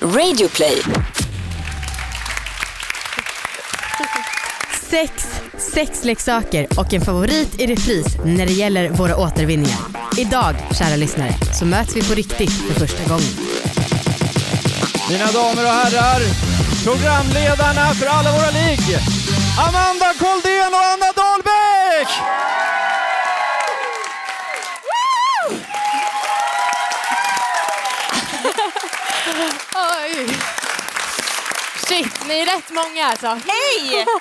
Radioplay. Sex, sexleksaker och en favorit i repris när det gäller våra återvinningar. Idag, kära lyssnare, så möts vi på riktigt för första gången. Mina damer och herrar, programledarna för alla våra ligg, Amanda Koldén och Anna Dahlbäck! Oj! Shit, ni är rätt många alltså. Hej!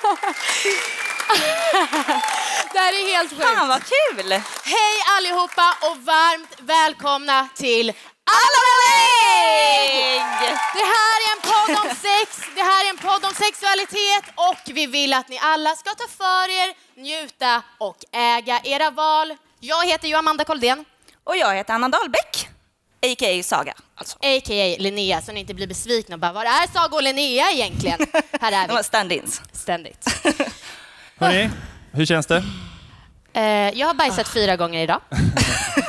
Det här är helt Fan sjukt. vad kul! Hej allihopa och varmt välkomna till Alla! Det här är en podd om sex, det här är en podd om sexualitet och vi vill att ni alla ska ta för er, njuta och äga era val. Jag heter ju Amanda Koldén, Och jag heter Anna Dahlbäck, a.k.a. Saga. Alltså. a.k.a. Linnea, så ni inte blir besvikna och bara var är Saga och Linnea egentligen? Här är De var vi, stand-ins. ständigt. Hörni, hur känns det? Eh, jag har bajsat fyra gånger idag.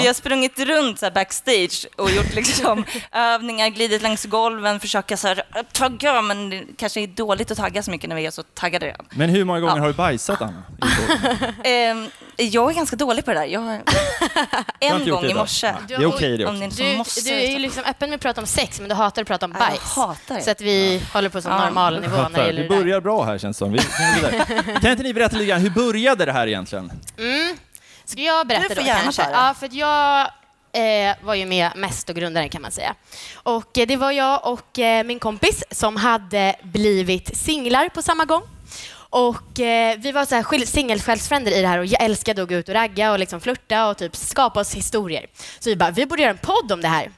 Vi har sprungit runt så här backstage och gjort liksom övningar, glidit längs golven, försöka så här, tagga, men det kanske är dåligt att tagga så mycket när vi är så taggade redan. Men hur många gånger Ja. har du bajsat, Anna? Ehm, jag är ganska dålig på det där. Jag en gång i morse. Ja, Det är okej det Om också. Du, måste. du är ju liksom öppen med att prata om sex, men du hatar att prata om Ja, jag bajs. hatar det. Så att vi håller på som Ja. normal nivå när det gäller Vi det där. börjar bra här känns det som. Vi, kan inte ni berätta lite grann, hur började det här egentligen? Mm. Ska jag berätta Du får då gärna kanske? det. Ja, för att jag eh, var ju med mest och grundaren kan man säga. Och eh, det var jag och eh, min kompis som hade blivit singlar på samma gång. Och eh, vi var så här skil- singelsjälsfränder i det här och jag älskade att gå ut och ragga och liksom flirta och typ skapa oss historier. Så vi bara, vi borde göra en podd om det här.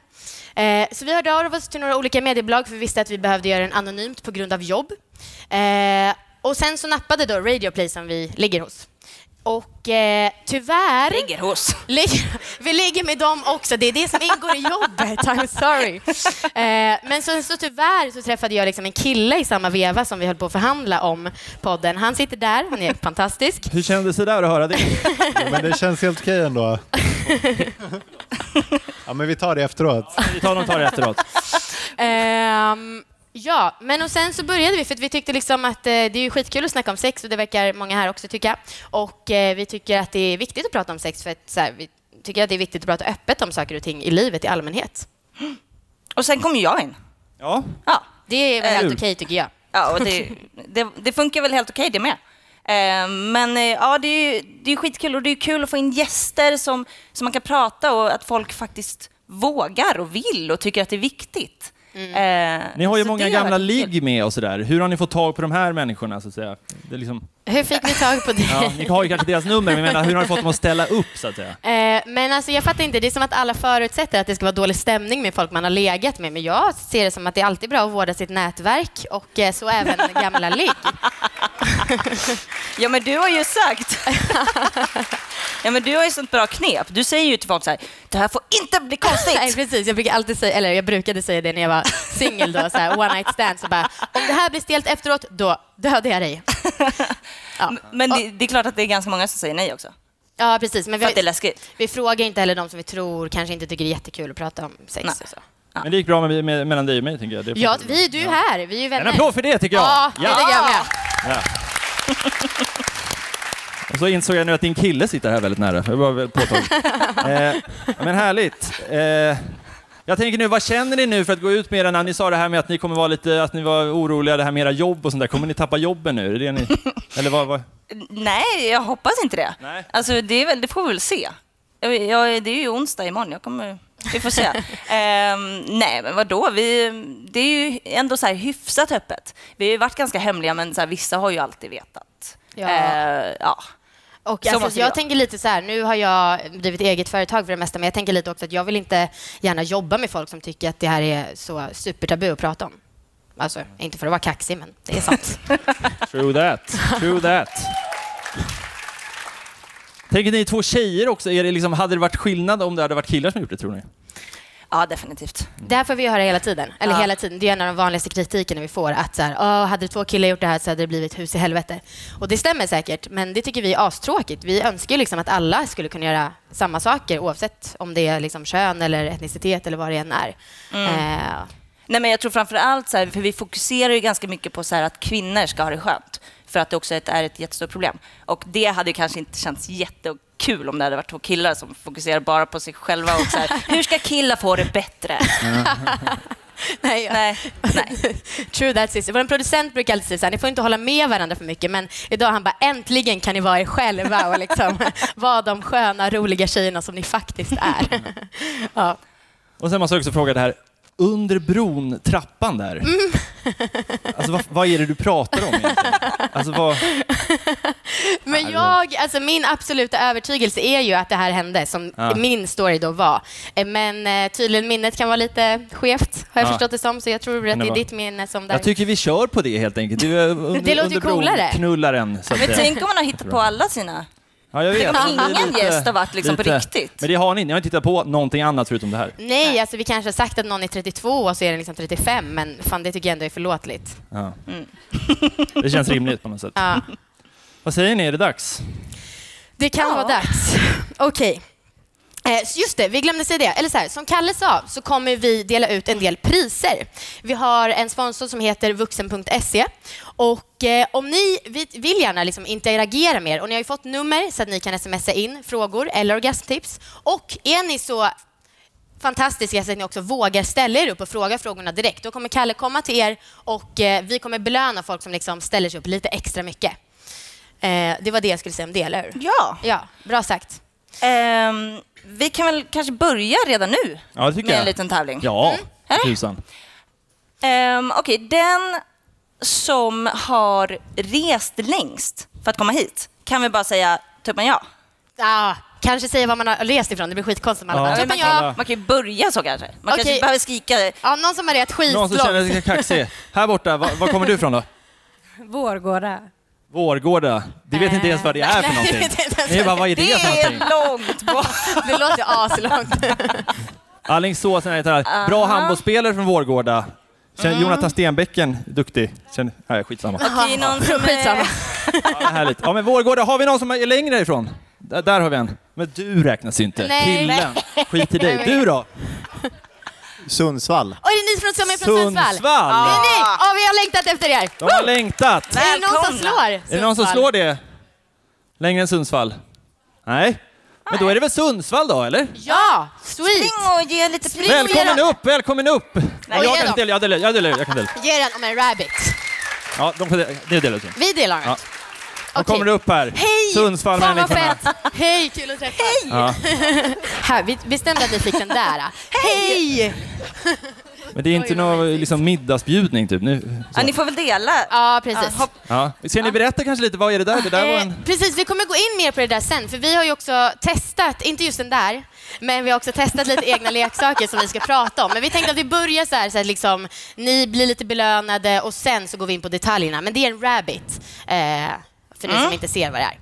Eh, så vi hörde av oss till några olika mediebolag för vi visste att vi behövde göra den anonymt på grund av jobb. Eh, och sen så nappade då Radioplay som vi ligger hos. Och eh, tyvärr... Ligger hos. Ligger, vi ligger med dem också, det är det som ingår i jobbet. I'm sorry. Eh, men så, så tyvärr så träffade jag liksom en kille i samma veva som vi höll på att förhandla om podden. Han sitter där, han är fantastisk. Hur kändes det där att höra det? Ja, men det känns helt okej ändå. Ja, men vi tar det efteråt. Vi tar och tar det efteråt. Ehm, ja, men och sen så började vi för att vi tyckte liksom att eh, det är skitkul att snacka om sex och det verkar många här också tycka. Och eh, vi tycker att det är viktigt att prata om sex för att så här, vi tycker att det är viktigt att prata öppet om saker och ting i livet i allmänhet. Och sen kom jag in. Ja, Ja, Det är väl Eh, helt kul. okej tycker jag. Ja, och det, det, det funkar väl helt okej det med. Eh, men eh, ja, det är ju det är skitkul och det är kul att få in gäster som, som man kan prata och att folk faktiskt vågar och vill och tycker att det är viktigt. Eh, ni har ju så många gamla ligg med och sådär. Hur har ni fått tag på de här människorna så att säga? Det är liksom, Hur fick ni tag på det? ja, ni har ju kanske deras nummer, men menar, hur har ni fått dem att ställa upp så att säga? Eh, men alltså jag fattar inte, det är som att alla förutsätter att det ska vara dålig stämning med folk man har legat med, men jag ser det som att det är alltid bra att vårda sitt nätverk och eh, så även gamla ligg. Ja, men du har ju sagt... ja, men du har ju sånt bra knep. Du säger ju till folk så här, det här får inte bli Nej, konstigt. precis. Jag brukar alltid säga, eller jag brukade säga det när jag var singel då, så här, one night stand, så bara, om det här blir stelt efteråt, då dödar jag dig. Ja, Men det, det är klart att det är ganska många som säger nej också. ja precis. Men att det är vi, läskigt. vi frågar inte heller de som vi tror kanske inte tycker det är jättekul att prata om sex Nej. och så. Men det gick bra med, med, mellan dig och mig, tänker jag. Det är Ja, vi, du är här, vi är ju vänner. En applåd för det, tycker jag! Ja, det tycker jag med. Ja. Och så insåg jag nu att din kille sitter här väldigt nära. Det var väl påtagligt. eh, men härligt. Eh, jag tänker nu, vad känner ni nu för att gå ut med era namn? Ni sa det här med att ni kommer vara lite, att ni var oroliga, det här med era jobb och sånt där. Kommer ni tappa jobben nu? Är det det ni, eller vad, vad? Nej, jag hoppas inte det. Nej. Alltså, det, är väl, det får vi väl se. Jag, jag, det är ju onsdag imorgon. Jag kommer, vi får se. Ehm, nej, men vadå? Vi, det är ju ändå så här hyfsat öppet. Vi har ju varit ganska hemliga, men så här, vissa har ju alltid vetat. Ja. Eh, ja. Och Så alltså, jag vara. tänker lite så här, nu har jag drivit eget företag för det mesta, men jag tänker lite också att jag vill inte gärna jobba med folk som tycker att det här är så supertabu att prata om. Alltså, inte för att vara kaxig, men det är sant. True that. True that. Tänker ni två tjejer också, är det liksom, hade det varit skillnad om det hade varit killar som gjort det, tror ni? Ja, definitivt. Det här får vi höra hela tiden. Eller Ja. hela tiden. Det är en av de vanligaste kritikerna vi får. Att så här, "Åh, hade två killar gjort det här så hade det blivit hus i helvete. Och det stämmer säkert, men det tycker vi är astråkigt. Vi önskar liksom att alla skulle kunna göra samma saker oavsett om det är liksom kön eller etnicitet eller vad det än är. Eh, Nej, men jag tror framför allt, så här, för vi fokuserar ju ganska mycket på så här, att kvinnor ska ha det skönt. För att det också är ett, är ett jättestort problem. Och det hade ju kanske inte känts jättekul om det hade varit två killar som fokuserar bara på sig själva och så här, hur ska killar få det bättre? nej, ja. Nej, nej. True that sister. Vår producent brukar alltid säga så här, ni får inte hålla med varandra för mycket, men idag han bara äntligen kan ni vara er själva och liksom vara de sköna, roliga tjejerna som ni faktiskt är. ja. Och sen måste jag också fråga det här, under bron, trappan där. Mm. Alltså vad, vad är det du pratar om egentligen? Alltså vad, Men jag, alltså min absoluta övertygelse är ju att det här hände, som Ja. min story då var. Eh, Men eh, tydligen minnet kan vara lite skevt, har jag Ja. förstått det som, så jag tror att det är ditt minne som där... jag tycker vi kör på det helt enkelt. Du är under, Det låter ju coolare. knullaren. Så att Men tänk om man har hittat på alla sina... Ja, jag vet. Ingen lite- gäst har varit liksom på lite- riktigt. Men det har ni, ni har inte hittat på någonting annat förutom det här. Nej, alltså vi kanske har sagt att någon är 32 och så är den liksom 35, men fan det tycker jag ändå är förlåtligt. Ja. Mm. Det känns rimligt på något sätt. Ja. Vad säger ni, är det dags? Det kan Ja. vara dags. Okej. Så Just det, vi glömde säga det. Eller så här, som Kalle sa så kommer vi dela ut en del priser. Vi har en sponsor som heter vuxen.se och eh, om ni vi- vill gärna liksom interagera med er och ni har ju fått nummer så att ni kan smsa in frågor eller orgasmtips och är ni så fantastiska så att ni också vågar ställa er upp och fråga frågorna direkt. Då kommer Kalle komma till er och eh, vi kommer belöna folk som liksom ställer sig upp lite extra mycket. Eh, det var det jag skulle säga om det, eller hur? Ja. Ja, bra sagt. Ehm, vi kan väl kanske börja redan nu Ja, med jag. en liten tävling. Ja, Eller? tusan. Ehm, Okej, den som har rest längst för att komma hit, kan vi bara säga tummen ja? Ah, kanske säga var man har rest ifrån. Det blir skitkonstigt alla Ja. "Tuppen man, ja. man kan ju börja så kanske. Man Okej. kanske behöver skrika. ja, någon som har rest Någon som känner skitlångt. sig kaxig. Här borta, var, var kommer du ifrån då? Vårgårda. Vårgårda. Det vet inte ens vad det är för Nej, någonting. det Ni bara, vad är det Det för är någonting? långt bort. Det låter aslångt. Alingsås, bra handbollsspelare från Vårgårda. Känner Mm. Jonathan Stenbäcken, duktig. Känner, nej, skitsamma. Okej, någon som Skitsamma. är... Ja, härligt. Ja, men Vårgårda, har vi någon som är längre ifrån? Där, där har vi en. Men du räknas inte. Nej. Killen. Skit i dig. Du då? Sundsvall. Och är det ni från, som är från Sundsvall? Sundsvall. Det är ni! Ja, vi har längtat efter er. De har längtat. Är det någon som slår Är det någon som slår det? Längre än Sundsvall? Nej? Men då är det väl Sundsvall då, eller? Ja, sweet. Spring och ge lite pris. Välkommen upp, välkommen upp! Ja, Oj, jag kan dela, jag delar, jag delar, jag kan dela. Ge den om en rabbit. Ja, de får, det delar vi. Vi delar den. Ja. Okej. kommer du upp här. Hej! Sundsvall Fan vad fett! Hej, kul att träffas. Ja. Här, vi bestämde att ni fick den där. Hej! Men det är inte någon liksom, middagsbjudning typ. Nu, Ja, ni får väl dela. Ja, precis. Ja. Ska ni berätta kanske lite, vad är det där? Det där var Eh, en... precis, vi kommer gå in mer på det där sen, för vi har ju också testat, inte just den där, men vi har också testat lite egna leksaker som vi ska prata om. Men vi tänkte att vi börjar så här, så att liksom, ni blir lite belönade och sen så går vi in på detaljerna. Men det är en rabbit, eh, för ni som inte ser vad det är.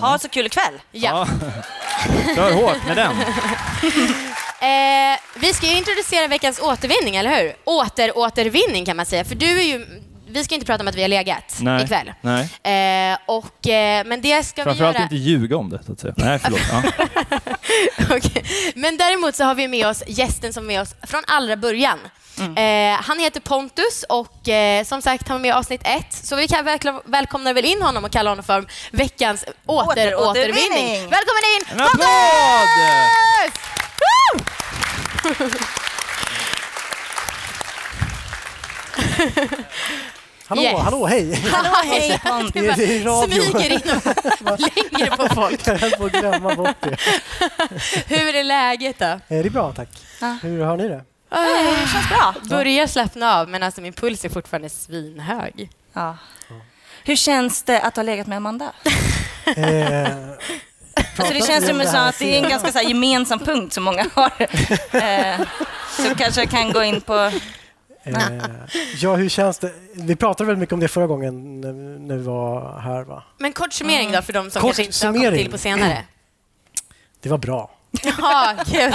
Ha så kul ikväll. Ja. Ja. Kör hårt med den. Eh, vi ska ju introducera veckans återvinning, eller hur? Återåtervinning kan man säga, för du är ju vi ska inte prata om att vi har legat Nej. ikväll. Nej. Eh, och, eh, men det ska vi göra... inte ljuga om det, så att säga. Nej, förlåt. Ja. Okej. Men däremot så har vi med oss gästen som är med oss från allra början. Eh, han heter Pontus och eh, som sagt han var med i avsnitt ett. Så vi kan väl, välkomnar väl in honom och kallar honom för veckans återåtervinning. Återåtervinning. Välkommen in! En applåd! Pontus! Woo! Hallå, Yes. hallå, hej! Hallå, hej! Det är radio. smyger in och längre på folk. Jag höll på att glömma bort det. Hur är läget då? Eh, Det är bra, tack. Ja. Hur har ni det? Det känns bra. Börjar slappna av men alltså min puls är fortfarande svinhög. Ja. Hur känns det att ha legat med Amanda? Eh, Alltså det känns som att det är en ganska så här gemensam punkt som många har. Eh, så kanske jag kan gå in på... Eh, ja, hur känns det? Vi pratade väl mycket om det förra gången när, när vi var här, va? Men kort summering då för de som Kort kanske inte har kommit till på senare. Det var bra. Ja, gud.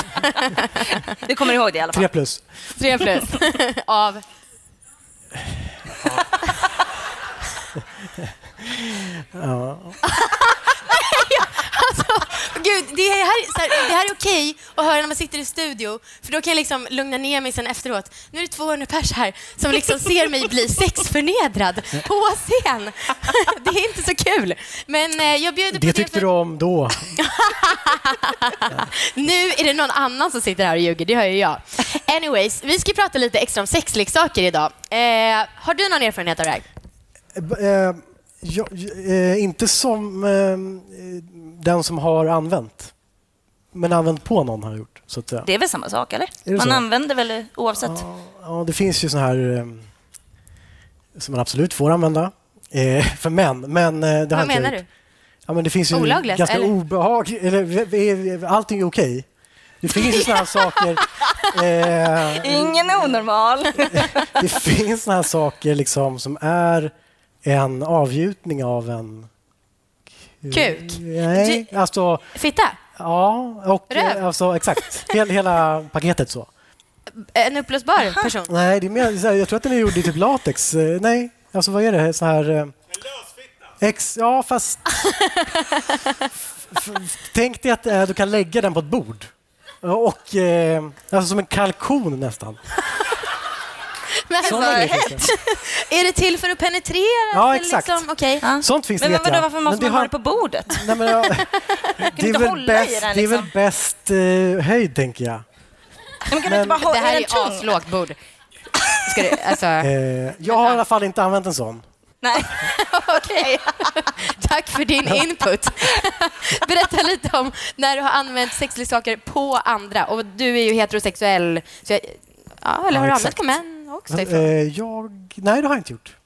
Du kommer ihåg det i alla fall. Tre plus. Tre plus. Av... Ja. Alltså, gud, det här, så här, det här är okej att höra när man sitter i studio, för då kan jag liksom lugna ner mig sen efteråt. Nu är det 200 pers här som liksom ser mig bli sexförnedrad på scen. Det är inte så kul. Men eh, jag bjuder på Det tyckte för... du om då. Nu är det någon annan som sitter här och ljuger, det hör ju jag. Anyways, vi ska prata lite extra om sexleksaker idag. Eh, har du någon erfarenhet av det här? Eh, ja, eh, inte som eh, den som har använt. Men använt på någon har jag gjort. Så att, säga. Det är väl samma sak, eller? Man så? använder väl oavsett. Ja, ja, det finns ju såna här eh, som man absolut får använda eh, för män. Men, eh, det Vad menar du? Ja, men det finns ju Olagligt, ganska eller? obehag... Eller, allting är okej. Det finns ju såna här saker... Eh, Ingen är onormal. det finns såna här saker liksom som är en avgjutning av en... Kuk? Nej, alltså... Fitta? Ja, och Röv? eh, alltså exakt. Hel, hela paketet så. En upplösbar person? Nej, det är mer, så här, jag tror att den är gjord i typ latex. Eh, Nej, alltså vad är det? Så här... En Ex, ja, fast... Tänk dig att eh, du kan lägga den på ett bord. Och... Eh, alltså som en kalkon nästan. Men Sådana grejer finns det. är det till för att penetrera? Ja, eller exakt. Liksom? Okej. Ja. Sånt finns Men det vadå, jag. varför måste Men man ha det på bordet? Nej, men, ja, det, är inte väl hålla i bäst, den, det är väl liksom? bäst eh, höjd, tänker jag. Men kan du Men- inte bara hålla Det här den är tung? aslågt bord. Ska du, alltså, Eh, jag har i alla fall inte använt en sån. Nej. okej. Tack för din input. Berätta lite om när du har använt sexleksaker på andra. Och du är ju heterosexuell. Så jag, ja, eller har du använt exakt. på män också? Eh, ifrån? jag... Nej, det har jag inte gjort.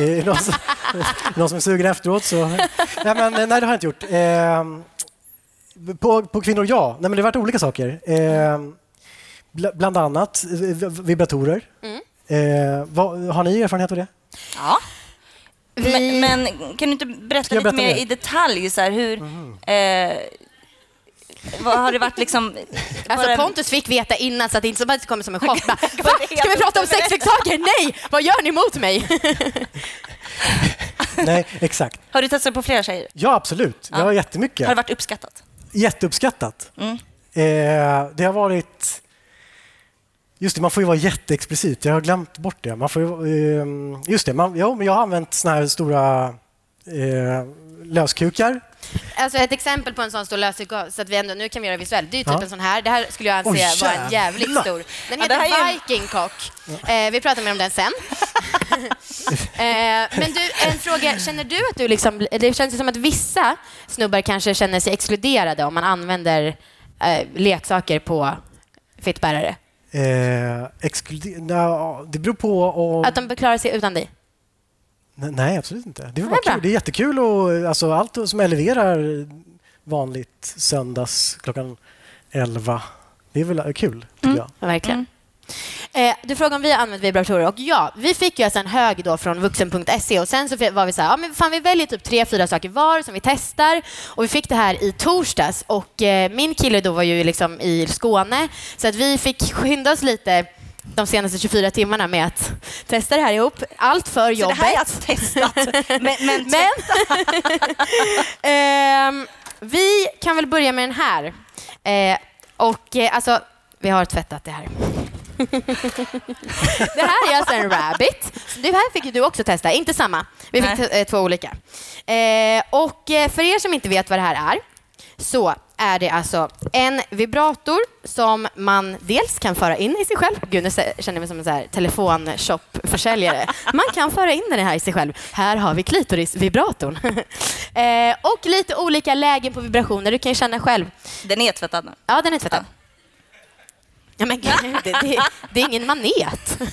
Eh, någon, som, någon som är sugen efteråt så... Nej, men, eh, nej det har jag inte gjort. Eh, på, på kvinnor, ja. Nej, men det har varit olika saker. Eh, bl- bland annat eh, vibratorer. Mm. Eh, vad, har ni erfarenhet av det? Ja. Vi- Men, men kan du inte berätta lite berätta mer mer? i detalj? Så här, hur, eh, vad har det varit liksom... Alltså Pontus fick veta innan så att det inte bara kommer som en chock. Bara, Va? Ska vi prata om sexleksaker? Nej! Vad gör ni mot mig? Nej, exakt. Har du testat på flera tjejer? Ja, absolut. Ja. var jättemycket. Har det varit uppskattat? Jätteuppskattat. Mm. Eh, det har varit... Just det, man får ju vara jätteexplicit. Jag har glömt bort det. Man får ju, eh, just det, man, ja, men jag har använt såna här stora eh, löskukar. Alltså ett exempel på en sån stor lösning, så att vi ändå, nu kan vi göra det visuellt. Det är ju typ Ja. en sån här. Det här skulle jag anse Oj, vara en jävligt stor. Den Ja, det heter här är ju- Viking Cock. Eh, vi pratar mer om den sen. eh, men du, en fråga. Känner du att du liksom... Det känns som att vissa snubbar kanske känner sig exkluderade om man använder eh, leksaker på fittbärare. Eh, exkluder- Nja, det beror på om... Att de klarar sig utan dig. Nej, Nej, absolut inte. Det är, Nej, bara kul. det är jättekul och alltså, allt som eleverar vanligt söndags klockan 11. Det är väl kul, tycker jag. Ja, verkligen. Eh, du frågade om vi har använt vibratorer och ja, vi fick ju alltså en hög då från vuxen.se och sen så var vi så här, ja men fan vi väljer typ tre, fyra saker var som vi testar och vi fick det här i torsdags och eh, min kille då var ju liksom i Skåne så att vi fick skynda oss lite de senaste 24 timmarna med att testa det här ihop. Allt för Så jobbet. det här är alltså testat. men, men, Men Ehm, vi kan väl börja med den här. Eh, och eh, alltså, vi har tvättat det här. det här är alltså en rabbit. Det här fick ju du också testa, inte samma. Vi fick te- eh, två olika. Eh, och eh, för er som inte vet vad det här är så är det alltså en vibrator som man dels kan föra in i sig själv. Gud, nu känner jag mig som en så här telefonshop-försäljare. Man kan föra in den här i sig själv. Här har vi klitorisvibratorn. eh, och lite olika lägen på vibrationer. Du kan ju känna själv. den är tvättad nu. Ja, den är tvättad. Ja, men gud, det, det, det är ingen manet.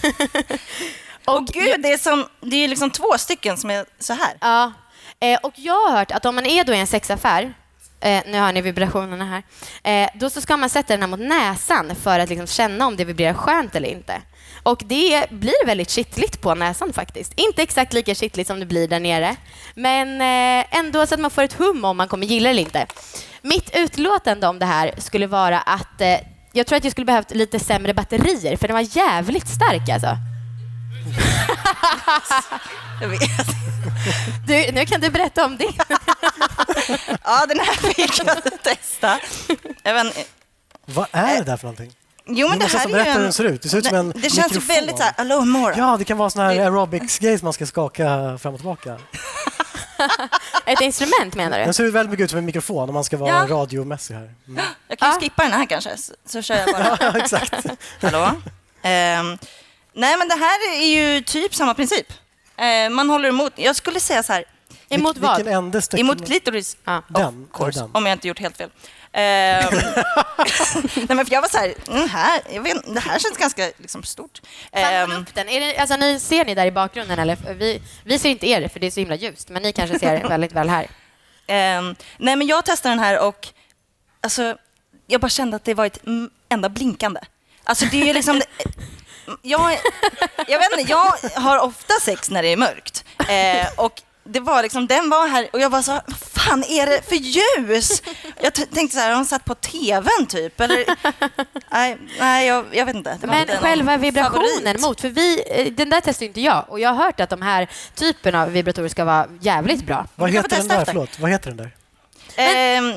Och gud, det är, som, det är liksom två stycken som är så här. Ja, eh, och jag har hört att om man är då i en sexaffär, eh, nu hör ni vibrationerna här, eh, då så ska man sätta den här mot näsan för att liksom känna om det vibrerar skönt eller inte. Och det blir väldigt kittligt på näsan faktiskt. Inte exakt lika kittligt som det blir där nere, men eh, ändå så att man får ett hum om man kommer gilla det eller inte. Mitt utlåtande om det här skulle vara att eh, jag tror att jag skulle behövt lite sämre batterier, för den var jävligt stark alltså. Jag vet. Du, nu kan du berätta om det. Ja, den här fick jag testa. Vet, Vad är det där för någonting? jo, men det här är ju berätta hur en... den ser ut. Det ser ut som en Det känns mikrofon. väldigt så här, Mora. Ja, det kan vara sån här aerobics-grej som man ska skaka fram och tillbaka. Ett instrument menar Den du? ser ut väldigt mycket ut som en mikrofon om man ska vara Ja. radiomässig här. Mm. Jag kan ju Ah. skippa den här kanske, så, så kör jag bara. Ja, exakt. Hallå? Ehm, nej, men det här är ju typ samma princip. Eh, man håller emot. Jag skulle säga så här, Emot Vil- Vilken vad? ände emot klitoris. Ja. Den. Course, den. om jag inte gjort helt fel. Ehm, nej, men för jag var så här, mm, här jag vet, det här känns ganska liksom, stort. Fan, Ehm, upp den. Är det, alltså, ni, ser ni där i bakgrunden? Eller? Vi, vi ser inte er, för det är så himla ljust, men ni kanske ser väldigt väl här. ehm, nej, men jag testade den här och alltså, jag bara kände att det var ett enda blinkande. Alltså det är liksom... jag, jag vet inte, jag har ofta sex när det är mörkt. Eh, och det var liksom, den var här och jag var så vad fan är det för ljus? Jag tänkte så här, har de satt på tvn typ? Eller, nej, nej jag, jag vet inte. Det var Men inte själva vibrationen favorit. mot, för vi, eh, den där testar inte jag och jag har hört att de här typen av vibratorer ska vara jävligt bra. Vad heter den där? efter. Förlåt, vad heter den där? Ehm,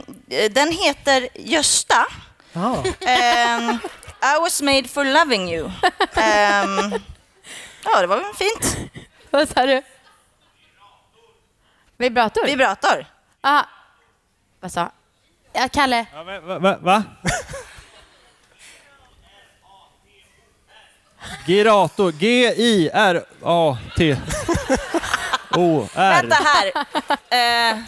den heter Gösta. Jaha. Ehm, I was made for loving you. Ehm, ja, det var väl fint. Vad sa du? Vibrator? Vibrator. ah. Vad sa ja, Kalle? Ja, men, va? va, va? Girator. G-I-R-A-T. O-R. Vänta här. Eh,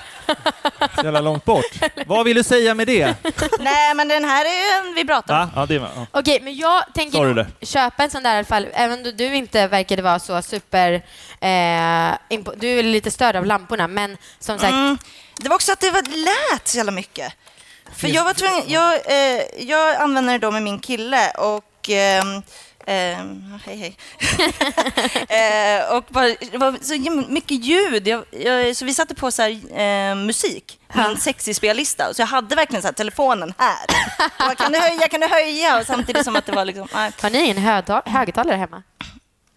Så jävla långt bort. Vad vill du säga med det? nej, men den här är ju en vibrator. Va? Ja, det är, ja. Okej, men jag tänker du nog köpa en sån där i alla fall, även om du inte verkade vara så super... Eh, impo- du är lite störd av lamporna, men som sagt, Mm. Det var också att det var, lät så jävla mycket. För jag var tvungen, jag, eh, jag använde det då med min kille och ehm, ehm, hej hej. eh, och bara, det var så mycket ljud. Jag, jag, så vi satte på så här, eh, musik, min sexig spellista. Så jag hade verkligen så här, telefonen här. Bara, kan, du höja, kan du höja? Och samtidigt som att det var liksom, nej, har ni högtal- högtalare hemma?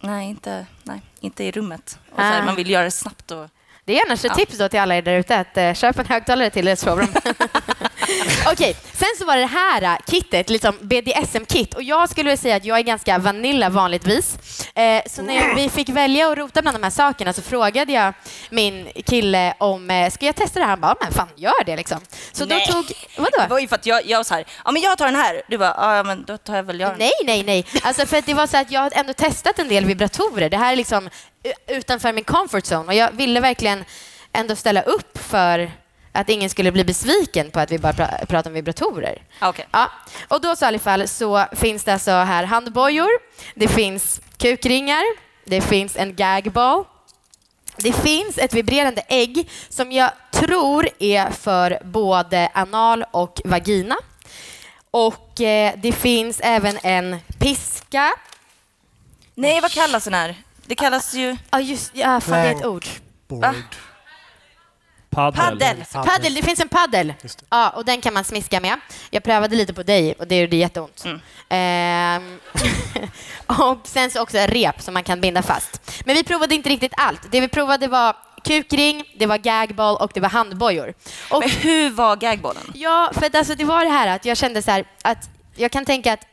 nej, inte, nej, inte i rummet. Och så här, Ah. man vill göra det snabbt. Och, Det är annars ett Ja. tips då till alla er där ute att eh, köpa en högtalare till ert sovrum. Okej, sen så var det det här eh, kittet, liksom BDSM-kit. Och jag skulle vilja säga att jag är ganska vanilla vanligtvis. Eh, så när vi fick välja och rota bland de här sakerna så frågade jag min kille om, eh, ska jag testa det här? Han bara, men fan gör det liksom. Så Nej. då tog, det vadå? var ju för att jag, jag var så här, ja men jag tar den här. Du bara, ja men då tar jag väl jag den. Nej, nej, nej. Alltså för att det var så att jag har ändå testat en del vibratorer. Det här är liksom utanför min comfort zone och jag ville verkligen ändå ställa upp för att ingen skulle bli besviken på att vi bara pra- pratar om vibratorer. Ah, Okej. Ja, och då så i alla fall så finns det alltså här handbojor, det finns kukringar, det finns en gagball, det finns ett vibrerande ägg som jag tror är för både anal och vagina. Och eh, det finns även en piska. Nej, vad kallas den här? Det kallas ju Ja, just ja, fan, det är ett ord. Board. Paddel. paddel. Paddel, det finns en paddel. Ja, och den kan man smiska med. Jag prövade lite på dig och det gjorde jätteont. Mm. Ehm, och sen så också en rep som man kan binda fast. Men vi provade inte riktigt allt. Det vi provade var kukring, det var gagball och det var handbojor. Och Men hur var gagbollen? Ja, för att alltså, det var det här att jag kände så här att jag kan tänka att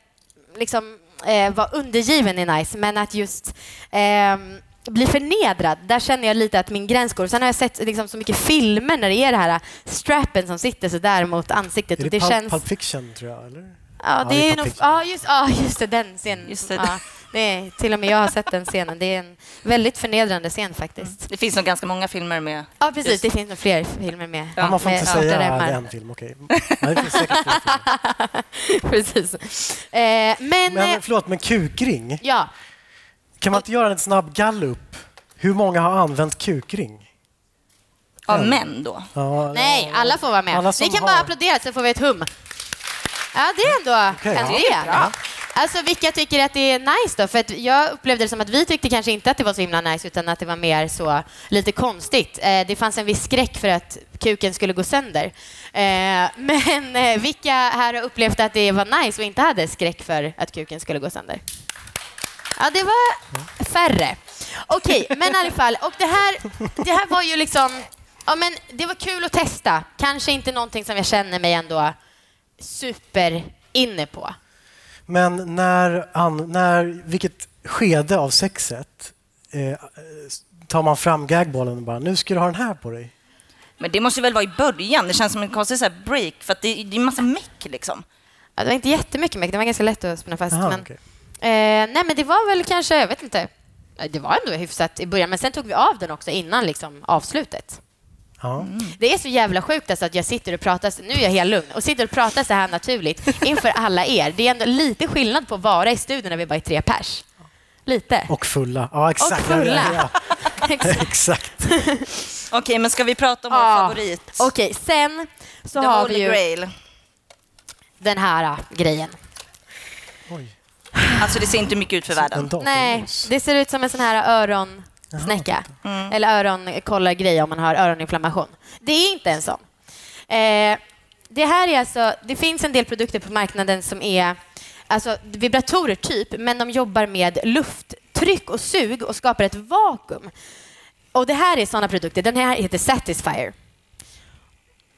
liksom eh, vara undergiven är nice, men att just ehm, bli förnedrad, där känner jag lite att min gräns går. Sen har jag sett liksom, så mycket filmer när det är det här strappen som sitter så där mot ansiktet. Är och det, det Pulp, känns... Pulp Fiction, tror jag? Eller? Ja, det det är är nog... Ja, just, ja, just det, den scenen. Just det. Ja, det till och med jag har sett den scenen. Det är en väldigt förnedrande scen faktiskt. Det finns nog ganska många filmer med... Ja, precis. Just. Det finns nog fler filmer med, Ja, man får med inte säga remmar. en film, okej. Filmer. Precis. Eh, men... Men förlåt, men kukring? ja, Kan man inte göra en snabb gallup? Hur många har använt kukring? Av män då? Ja, Nej, alla får vara med. Ni kan har- bara applådera så får vi ett hum. Ja, det är ändå Okej, en ja. idé. bra. Alltså vilka tycker att det är nice då? För att jag upplevde det som att vi tyckte kanske inte att det var så himla nice utan att det var mer så lite konstigt. Eh, det fanns en viss skräck för att kuken skulle gå sönder. Eh, men eh, vilka här har upplevt att det var nice och inte hade skräck för att kuken skulle gå sönder? Ja, det var färre. Okej, men i alla fall. Och det här, det här var ju liksom... Ja, men det var kul att testa. Kanske inte någonting som jag känner mig ändå super inne på. Men när, när, vilket skede av sexet eh, tar man fram gagbollen och bara nu ska du ha den här på dig? Men det måste väl vara i början? Det känns som en konstig så här break, för att det, det är en massa meck liksom. Ja, det var inte jättemycket meck, det var ganska lätt att spänna fast. Aha, men, okej. Eh, nej, men det var väl kanske, jag vet inte. Det var ändå hyfsat i början, men sen tog vi av den också innan liksom, avslutet. Ja. Det är så jävla sjukt alltså att jag sitter och pratar, nu är jag helt lugn, och sitter och pratar så här naturligt inför alla er. Det är ändå lite skillnad på att vara i studion när vi bara är tre pers. Lite. Och fulla. Ja, exakt. Och fulla. Exakt. Okej, men ska vi prata om vår Ja. favorit? Okej, sen så The har Holy vi ju Grail. den här äh, grejen. Oj. Alltså det ser inte mycket ut för En världen. Nej, det ser ut som en sån här öronsnäcka. Mm. Eller öronkollargrej om man har öroninflammation. Det är inte en sån. Eh, det här är alltså, det finns en del produkter på marknaden som är alltså, vibratorer typ, men de jobbar med lufttryck och sug och skapar ett vakuum. Och det här är såna produkter. Den här heter Satisfyer.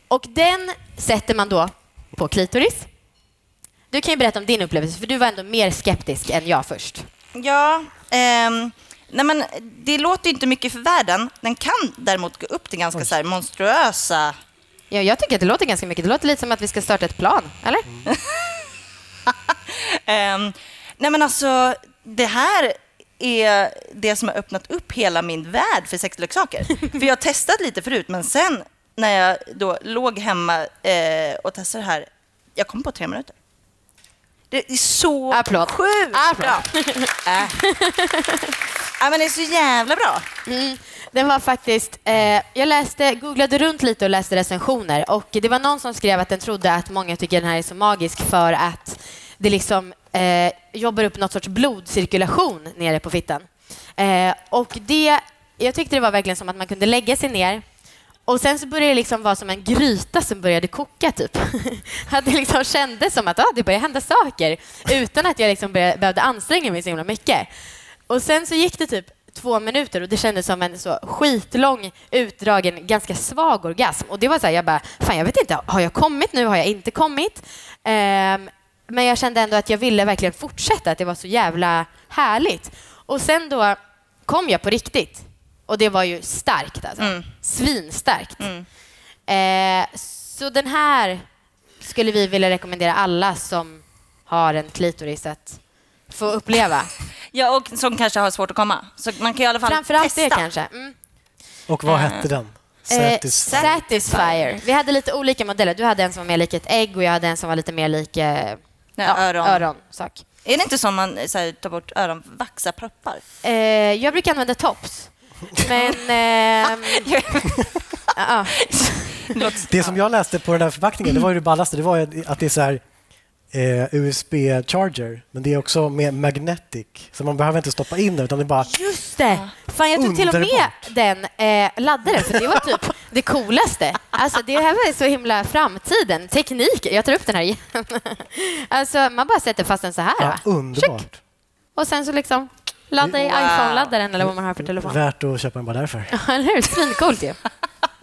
Och den sätter man då på klitoris. Du kan ju berätta om din upplevelse, för du var ändå mer skeptisk än jag först. Ja, ehm, nej men det låter inte mycket för världen. Den kan däremot gå upp till ganska så här monstruösa... Ja, jag tycker att det låter ganska mycket. Det låter lite som att vi ska starta ett plan, eller? Ehm, nej men alltså, det här är det som har öppnat upp hela min värld för sexleksaker. för jag har testat lite förut, men sen när jag då låg hemma eh, och testade det här, jag kom på tre minuter. Det är så Applåd. sjukt Applåd. bra. Äh. Ja, men det är så jävla bra. Mm. Den var faktiskt... Eh, jag läste, googlade runt lite och läste recensioner och det var någon som skrev att den trodde att många tycker den här är så magisk för att det liksom eh, jobbar upp något sorts blodcirkulation nere på fittan. Eh, och det, jag tyckte det var verkligen som att man kunde lägga sig ner och sen så började det liksom vara som en gryta som började koka, typ. att det liksom kändes som att ah, det började hända saker utan att jag liksom började, behövde anstränga mig så himla mycket. Och sen så gick det typ två minuter och det kändes som en så skitlång, utdragen, ganska svag orgasm. Och det var så här, jag bara, fan jag vet inte, har jag kommit nu? Har jag inte kommit? Ehm, men jag kände ändå att jag ville verkligen fortsätta, att det var så jävla härligt. Och sen då kom jag på riktigt. Och det var ju starkt alltså. Mm. Svinstarkt. Mm. Eh, så den här skulle vi vilja rekommendera alla som har en klitoris att få uppleva. Ja, och som kanske har svårt att komma. Så man kan i alla fall Framförallt testa. det kanske. Mm. Och vad Eh, hette den? Eh, Satisfy. Satisfyer. Vi hade lite olika modeller. Du hade en som var mer lik ett ägg och jag hade en som var lite mer lik eh, Ja, öron. öronsak. Är det inte som man så här, tar bort öron, proppar? Eh, jag brukar använda tops. Men... ehm, ja, Det som jag läste på den här förpackningen, det var ju det ballaste. Det var ju att det är så här eh, USB-charger, men det är också med magnetic. Så man behöver inte stoppa in den, utan det är bara... just det! Fan, jag tog till och med den eh, laddaren, för det var typ det coolaste. Alltså, det här var så himla framtiden. Teknik. Jag tar upp den här igen. Alltså, man bara sätter fast den så här. Ja, underbart. Och sen så liksom ladda i iPhone-laddaren eller vad man har för telefon. Värt att köpa den bara därför. Eller hur? Svincoolt ju.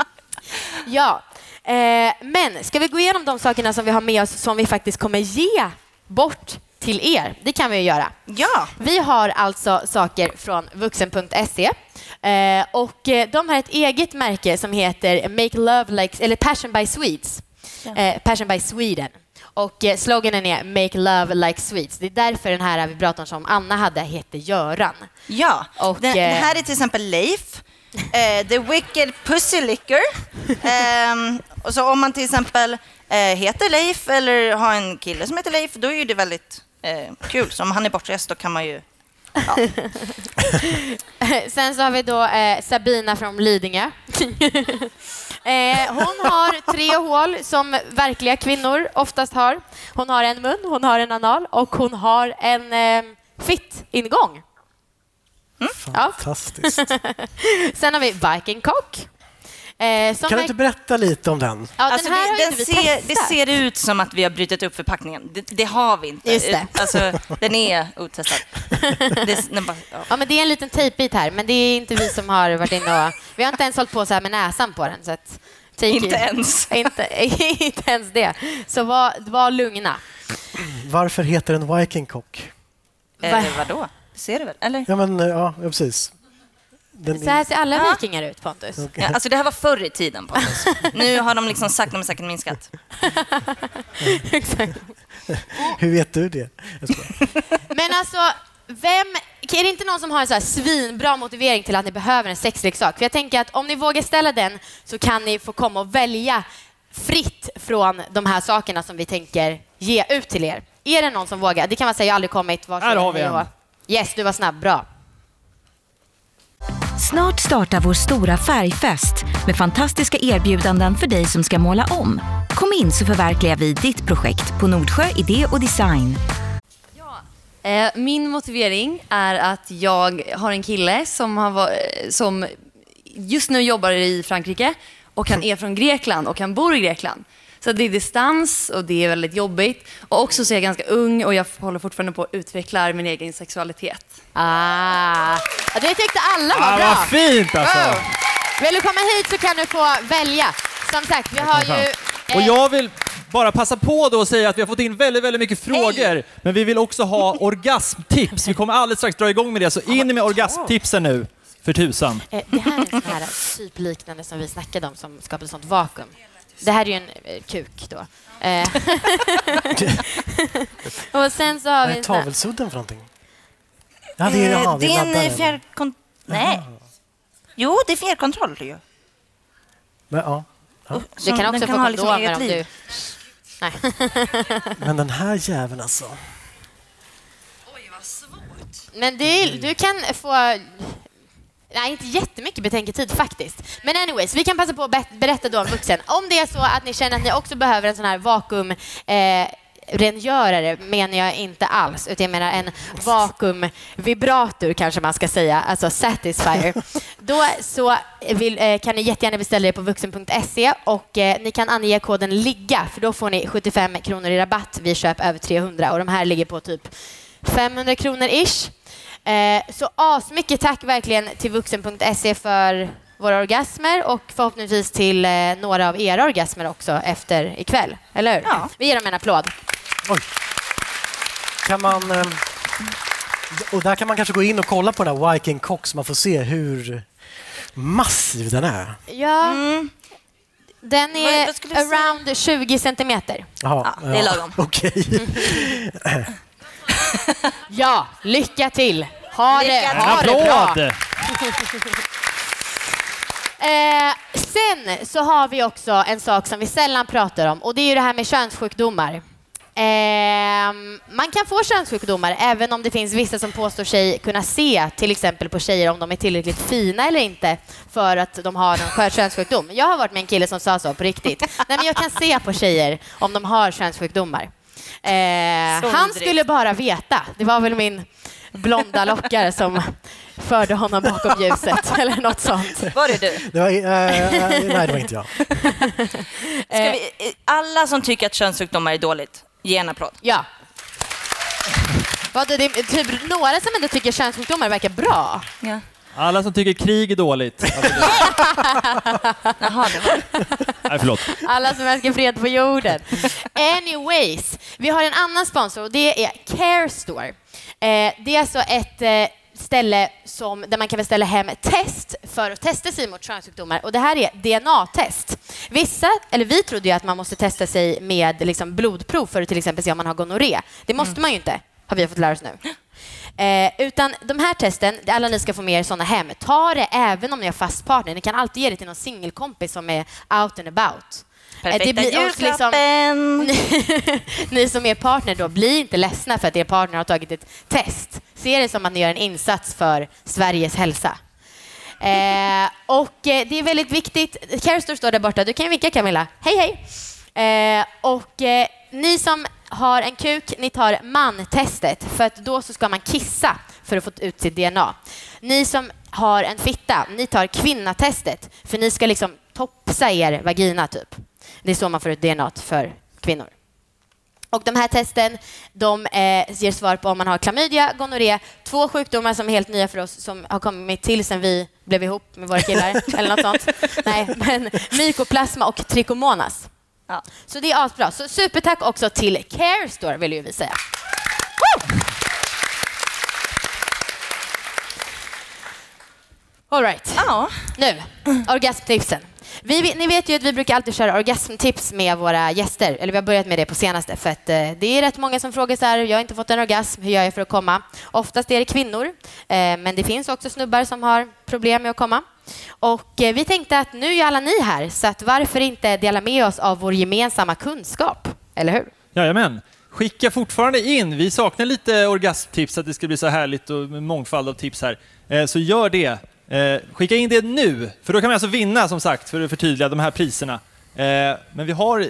ja. Eh, men ska vi gå igenom de sakerna som vi har med oss som vi faktiskt kommer ge bort till er? Det kan vi ju göra. Ja, Vi har alltså saker från vuxen.se eh, och eh, de har ett eget märke som heter Make Love Like, eller Passion by Swedes. Eh, Passion by Sweden. Och eh, sloganen är Make Love Like Swedes. Det är därför den här vibratorn som Anna hade heter Göran. ja. Och, den, eh, det här är till exempel Leif. Eh, The Wicked Pussy Licker. Ehm, och så om man till exempel eh, heter Leif eller har en kille som heter Leif, då är ju det väldigt eh, kul. Så om han är bortrest då kan man ju... Ja. Sen så har vi då eh, Sabina från Lidingö. Eh, hon har tre hål som verkliga kvinnor oftast har. Hon har en mun, hon har en anal och hon har en eh, fitt-ingång. Ja. Fantastiskt. Sen har vi Viking Cock. Eh, som Kan du inte berätta lite om den? ja, Alltså, den här det, har den ser, det ser ut som att vi har brutit upp förpackningen. Det, det har vi inte. Just det. Alltså, den är otestad. Det, den bara, ja. Ja, men det är en liten tejpbit här, men det är inte vi som har varit inne och... Vi har inte ens hållit på så här med näsan på den. Så att, take Inte it. ens. inte, inte ens det. Så var, var lugna. Varför heter den Viking Cock? Eh, vadå? Det ser du väl? Eller? Ja, men eh, ja, precis. Den, Så här ser alla Ja. vikingar ut, Pontus. Ja, alltså det här var förr i tiden, Pontus. Nu har de liksom sakta men säkert minskat. Exakt. Hur vet du det? Men alltså, vem... Är det inte någon som har en så här svinbra motivering till att ni behöver en sexleksak? För jag tänker att om ni vågar ställa den så kan ni få komma och välja fritt från de här sakerna som vi tänker ge ut till er. Är det någon som vågar? Det kan man säga, jag har aldrig kommit. Varsågod, Här har vi en. Yes, du var snabb. Bra. Snart startar vår stora färgfest med fantastiska erbjudanden för dig som ska måla om. Kom in så förverkligar vi ditt projekt på Nordsjö Idé och Design. Eh, Min motivering är att jag har en kille som, har, som just nu jobbar i Frankrike och han är från Grekland och han bor i Grekland. Så det är distans och det är väldigt jobbigt. Och också så är jag ganska ung och jag håller fortfarande på att utveckla min egen sexualitet. Ah. Ja, det tyckte alla var Ah, bra. vad fint alltså! Oh. Vill du komma hit så kan du få välja. Som sagt, vi har ju... Och eh, jag vill bara passa på då och säga att vi har fått in väldigt, väldigt mycket frågor, men vi vill också ha orgasmtips. Vi kommer alldeles strax dra igång med det, så in med orgasmtipsen nu, för tusan. Eh, Det här är en sån här typ liknande som vi snackade om som skapade sånt vakuum. Det här är ju en eh, kuk då. Eh, och sen så har Vad vi är sån här, tavelsudden för någonting? Ja, det är, Eh, jaha, det är en laddaren. eh, fjärrkon... Nej. Jo, det är fjärrkontroll ju. Men, ja. du kan också den få ha liksom kondomer eget om liv. du... Nej. Men den här jäveln alltså. Men det, du kan få... Nej, inte jättemycket betänketid faktiskt. Men anyways, vi kan passa på att berätta då om vuxen. Om det är så att ni känner att ni också behöver en sån här vakuum... Eh, rengörare menar jag inte alls, utan jag menar en vakuumvibrator kanske man ska säga, alltså Satisfyer. Då så vill, eh, kan ni jättegärna beställa det på vuxen.se och eh, ni kan ange koden LIGGA för då får ni 75 kronor i rabatt vid köp över 300 och de här ligger på typ 500 kronor ish. Eh, så asmycket tack verkligen till vuxen.se för våra orgasmer och förhoppningsvis till eh, några av era orgasmer också efter ikväll. Eller hur? Ja. Vi ger dem en applåd. Oj. Kan man... eh, Och där kan man kanske gå in och kolla på den här Viking så man får se hur massiv den är. Ja, den Vad- är vad skulle du säga? around 20 centimeter. Jaha, Ja, det är lagom. Okej. Ja, lycka till! Ha det, ha det bra! Eh, sen så har vi också en sak som vi sällan pratar om och det är ju det här med könssjukdomar. Eh, man kan få könssjukdomar även om det finns vissa som påstår sig kunna se till exempel på tjejer om de är tillräckligt fina eller inte för att de har en könssjukdom. Jag har varit med en kille som sa så på riktigt. Nej, men jag kan se på tjejer om de har könssjukdomar. Eh, han skulle bara veta. Det var väl min blonda lockare som förde honom bakom ljuset eller något sånt. Var det du? Det var, eh, eh, nej, det var inte jag. Ska vi, eh, alla som tycker att könssjukdomar är dåligt, ge en applåd. Ja. Vadå, det är typ några som ändå tycker könssjukdomar verkar bra. Ja. Alla som tycker krig är dåligt. Alltså, Jaha, det var nej, förlåt. Alla som önskar fred på jorden. Anyways, vi har en annan sponsor och det är Care Store. Eh, det är alltså ett eh, ställe som, där man kan beställa hem test för att testa sig mot könssjukdomar. Och det här är DNA-test. Vissa, eller vi trodde ju att man måste testa sig med liksom, blodprov för att till exempel se om man har gonorré. Det måste man ju inte, har vi fått lära oss nu. Eh, utan de här testen, alla ni ska få med er sådana hem. Ta det även om ni har fast partner. Ni kan alltid ge det till någon singelkompis som är out and about. Perfekta det blir liksom- julklappen. ni som är partner då, bli inte ledsna för att er partner har tagit ett test. Se det som att ni gör en insats för Sveriges hälsa. Eh, och eh, det är väldigt viktigt. Carrie står där borta. Du kan vinka Camilla. Hej, hej. Eh, och eh, ni som har en kuk, ni tar man-testet för att då så ska man kissa för att få ut sitt DNA. Ni som har en fitta, ni tar kvinnatestet för ni ska liksom topsa er vagina typ. Det är så man får ut DNA för kvinnor. Och de här testen de eh, ger svar på om man har klamydia, gonorré, två sjukdomar som är helt nya för oss som har kommit till sen vi blev ihop med våra killar eller något sånt. Nej, men mykoplasma och trichomonas. Ja. Så det är asbra. Så supertack också till Carestore vill ju vi säga. All right. Ja. Nu, orgasmtipsen. Vi, ni vet ju att vi brukar alltid köra orgasmtips med våra gäster. Eller vi har börjat med det på senaste. För att eh, det är rätt många som frågar så här, jag har inte fått en orgasm, hur gör jag för att komma? Oftast är det kvinnor, eh, men det finns också snubbar som har problem med att komma. Och eh, vi tänkte att nu är alla ni här, så att varför inte dela med oss av vår gemensamma kunskap? Eller hur? Jajamän. Skicka fortfarande in. Vi saknar lite orgasmtips, att det ska bli så härligt och mångfald av tips här. Eh, Så gör det. Eh, Skicka in det nu, för då kan man alltså vinna som sagt, för att förtydliga de här priserna. Eh, Men vi har,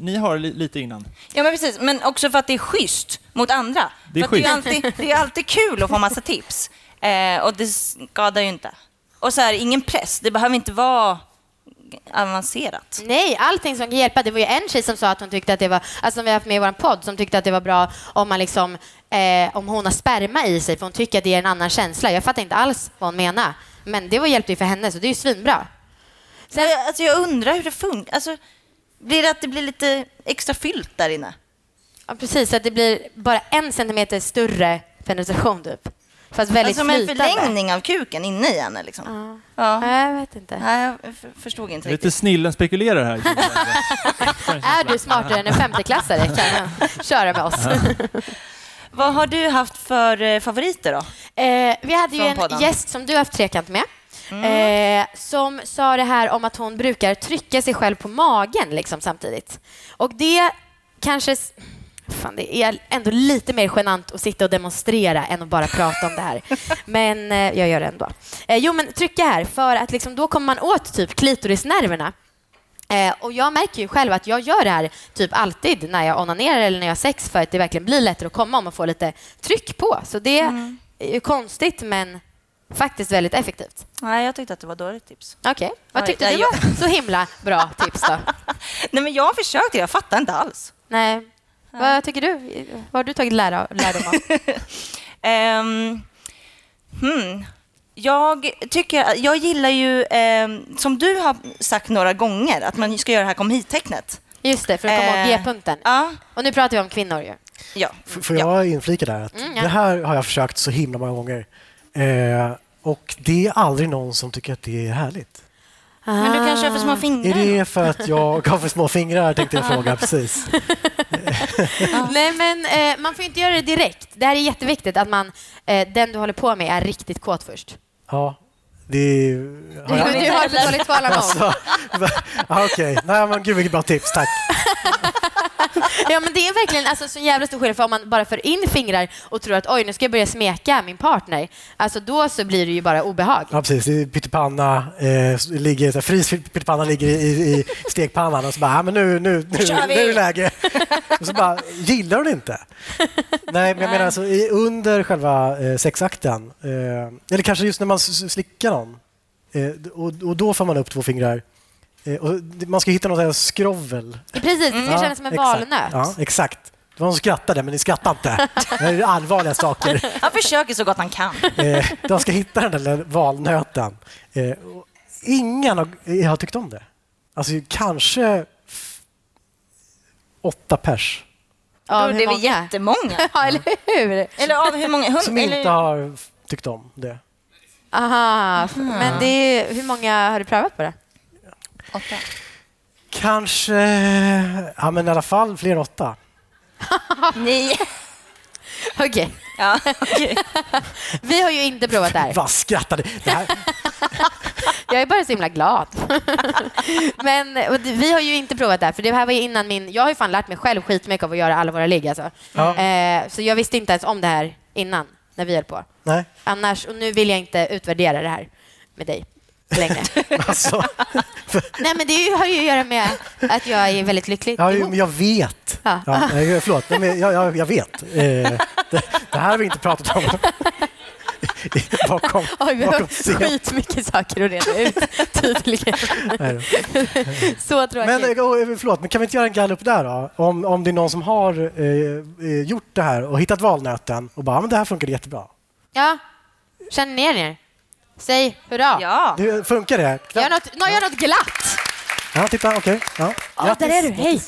ni har li- lite innan. ja, men precis. Men också för att det är schysst mot andra. Det är för att det, är schysst. alltid, det är alltid kul att få massa tips. Eh, och det skadar ju inte. Och så här, ingen press. Det behöver inte vara avancerat. Nej, allting som kan hjälpa. Det var ju en tjej som sa att hon tyckte att det var, alltså som vi har haft med i vår podd, som tyckte att det var bra om man liksom, eh, om hon har sperma i sig, för hon tycker att det är en annan känsla. Jag fattar inte alls vad hon menar. Men det var hjälpte ju för henne, så det är ju svinbra. Så, jag- alltså, jag undrar hur det funkar. Alltså, blir det att det blir lite extra fyllt där inne? Ja, precis, så att det blir bara en centimeter större penetration typ. Fast väldigt Alltså med en förlängning av kuken inne i henne liksom. Ja. Ja. Ja, Jag vet inte. Nej, jag förstod inte Lite riktigt. snillen spekulerar här. Är du smartare än en femteklassare kan du köra med oss. Vad har du haft för eh, favoriter då? Eh, vi hade ju en podden. gäst som du har haft trekant med. Eh, som sa det här om att hon brukar trycka sig själv på magen liksom, samtidigt. Och det kanske... Fan, det är ändå lite mer genant att sitta och demonstrera än att bara prata om det här. Men eh, jag gör det ändå. Eh, jo, men trycka här, för att liksom, då kommer man åt typ klitorisnerverna. Eh, och jag märker ju själv att jag gör det här typ alltid när jag onanerar eller när jag har sex för att det verkligen blir lättare att komma om man får lite tryck på. Så det är ju konstigt men faktiskt väldigt effektivt. Nej, jag tyckte att det var dåligt tips. Okej, vad Oj, tyckte nej, du var så himla bra tips då? Nej, men jag har försökt, jag fattar inte alls. Nej. Vad tycker du? Vad har du tagit lärdom av? Ehm, hmm. Jag tycker, jag gillar ju, ehm, som du har sagt några gånger, att man ska göra det här kom hit-tecknet. Just det, för att komma Eh, åt G-punkten. Ja, Och nu pratar vi om kvinnor ju. ja. F- Får jag inflika där? Att Mm, ja. Det här har jag försökt så himla många gånger. Eh, och det är aldrig någon som tycker att det är härligt. Men du kanske har för små Är fingrar? det för att jag har för små fingrar, tänkte jag fråga. Precis. Nej, men eh, man får inte göra det direkt. Det här är jätteviktigt att man, eh, den du håller på med är riktigt kåt först. Ja, det har jag... Du har tålamod. Alltså, ja, Okej, nej men gud vilket bra tips, tack. Ja, men det är verkligen alltså, så jävla stor skillnad för om man bara för in fingrar och tror att oj, nu ska jag börja smeka min partner. Alltså då så blir det ju bara obehag. Ja, precis. Det är Pyttipanna, eh, ligger, så här, fris pyttipanna ligger i, i stekpannan och så bara, ja, men nu, nu, nu, nu vi. är det läge. Och så bara, gillar det inte? Nej, men jag menar alltså under själva eh, sexakten, eh, eller kanske just när man slickar någon, eh, och, och då får man upp två fingrar. Eh, och man ska hitta något här skrovvel. Precis, det ska kännas som en exakt. valnöt. Ja, exakt. Det var någon som skrattade, men ni skrattar inte. Det är allvarliga saker. Han försöker så gott han kan. Eh, de ska hitta den där valnöten. Eh, ingen har, tyckt om det. Alltså kanske åtta pers Av det är väl många? jättemånga. Ja, eller hur? Eller av hur många? Hund, som eller, inte har tyckt om det. Aha, men det är, hur många har du prövat på det? Åtta. Kanske, ja men i alla fall fler åtta. Nej. Okej, Ja, okej. vi har ju inte provat det här. Vad skrattade? Det här, Jag är bara så himla glad. Men vi har ju inte provat det här, för det här var ju innan min... Jag har ju fan lärt mig själv skitmycket av att göra alla våra ligg. Alltså. Ja. Eh, så jag visste inte ens om det här innan, när vi höll på. nej. Annars, och nu vill jag inte utvärdera det här. med dig längre. Alltså, Nej, men det har ju att göra med att jag är väldigt lycklig. ja, ihop. jag vet. Ja. Ja, förlåt, jag, jag, jag vet. Eh, det, det här har vi inte pratat om. bakom, Oj, vi har bakom skitmycket saker att reda ut, tydligen. Så tråkigt. Men, eh, oh, förlåt, men kan vi inte göra en gallup där då? Om, om det är någon som har eh, eh, gjort det här och hittat valnöten och bara, "Ja, men det här funkar jättebra. Ja, känn ner er. Säg hurra. Ja. Det, funkar det? Gör något, nå, gör något glatt. Ja, titta, okej. Ja. Ja, där är du. Hej.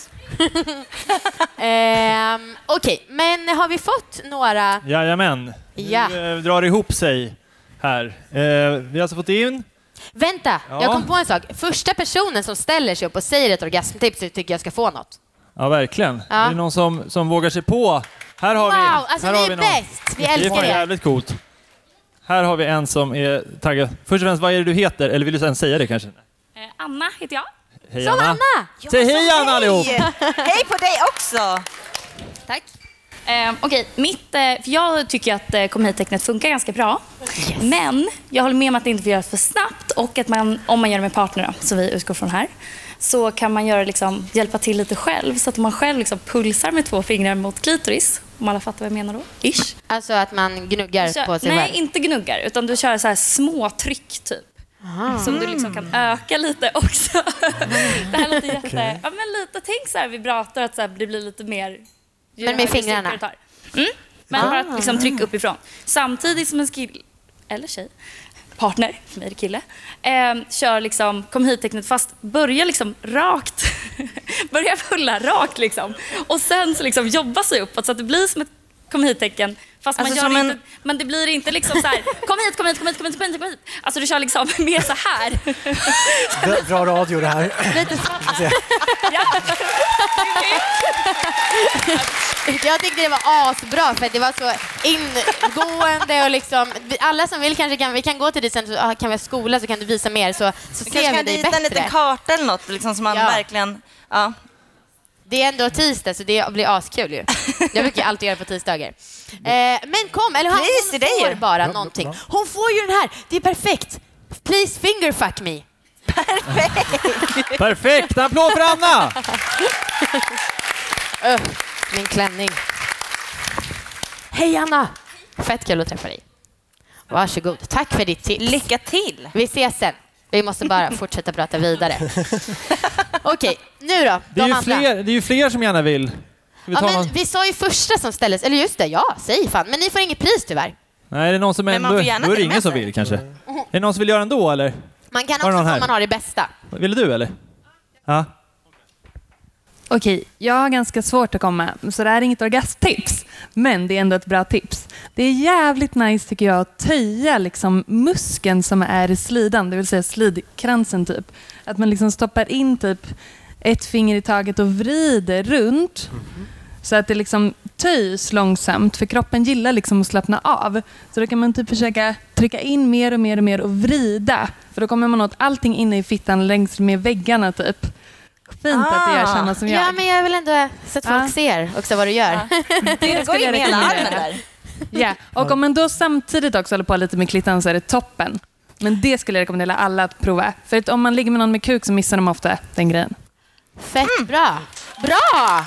Ehm, Okej, men har vi fått några... Jajamän. Ja. Nu eh, drar det ihop sig här. Eh, vi har alltså fått in... Vänta, Ja. jag kom på en sak. Första personen som ställer sig upp och säger ett orgasmtips tycker jag ska få något. Ja, verkligen. Ja. Är det någon som, som vågar sig på? Här har wow, vi, alltså här ni har är vi någon. bäst. Vi Det älskar er. jävligt coolt. Här har vi en som är taggad. Först och främst, vad är det du heter? Eller vill du ens säga det kanske? Eh, Anna heter jag. Hej Som Anna! Säg hej Anna allihop! Hej på dig också! Tack. Eh, Okej, mitt, eh, för jag tycker att eh, kom hit-tecknet funkar ganska bra. Men jag håller med om att det inte får göras för snabbt och att man, om man gör det med partner, då, som vi utgår från här, så kan man göra, liksom, hjälpa till lite själv. Så att man själv liksom pulsar med två fingrar mot klitoris, om alla fattar vad jag menar då. Ish. Alltså att man gnuggar Kör, på sig nej, själv. inte gnuggar, utan du kör så här små tryck typ. Som du liksom kan öka lite också. det här låter jätte... Ja, men lite, tänk så här vibrator, att så här, det blir lite mer... Men med fingrarna? Mm. Men bara att liksom tryck uppifrån. Samtidigt som en skill... Eller tjej. Partner, för mig är det kille. Eh, kör liksom kom hit-tecknet fast börja liksom rakt. börja pulla rakt liksom. Och sen så liksom jobba sig uppåt så att det blir som ett kom hit-tecken. Fast Alltså man gör som det en- inte, men det blir inte liksom så här, kom hit, kom hit, kom hit, kom hit, kom hit, kom hit. Alltså du kör liksom mer så här. Bra, bra radio det här. Lite så. Ja. Jag tyckte det var asbra för det var så ingående och liksom, alla som vill kanske kan, vi kan gå till dig sen så ah, kan vi ha skola så kan du visa mer så, så Vi ser kanske vi kan dig rita en liten bättre. karta eller något liksom, som man Ja. verkligen... Ja. Det är ändå tisdag så det blir askul ju. Jag brukar alltid göra på tisdagar. Eh, men kom, eller hon dig får bara Ja, någonting. Hon får ju den här, det är perfekt. Please finger fuck me. Perfekt! En applåd för Anna! Öh, min klänning. Hej Anna! Fett kul att träffa dig. Varsågod. Tack för ditt tips. Lycka till! Vi ses sen. Vi måste bara fortsätta prata vidare. Okej, nu då. Det är, De ju andra. fler, det är ju fler som gärna vill. Vi Ja, men någon? vi sa ju första som ställdes, eller just det, ja, säg fan. Men ni får inget pris tyvärr. Nej, är det någon som Men ändå... Då är det ingen som vill kanske. Är det någon som vill göra ändå eller? Man kan också få om man har det bästa. Ville du eller? Ja. Okej, jag har ganska svårt att komma, så det här är inget orgasmtips. Men det är ändå ett bra tips. Det är jävligt nice tycker jag att töja liksom muskeln som är i slidan, det vill säga slidkransen typ. Att man liksom stoppar in typ ett finger i taget och vrider runt. Så att det liksom töjs långsamt, för kroppen gillar liksom att slappna av. Så då kan man typ försöka trycka in mer och mer och mer och vrida. För då kommer man åt allting inne i fittan längs med väggarna typ. Fint att det gör Ah. samma som jag. Ja, men jag vill ändå så att folk Ja. ser också vad du gör. Det går in i hela armen där. Ja, och om man då samtidigt också håller på lite med klittan så är det toppen. Men det skulle jag rekommendera alla att prova. För att om man ligger med någon med kuk så missar de ofta den grejen. Fett bra. Bra!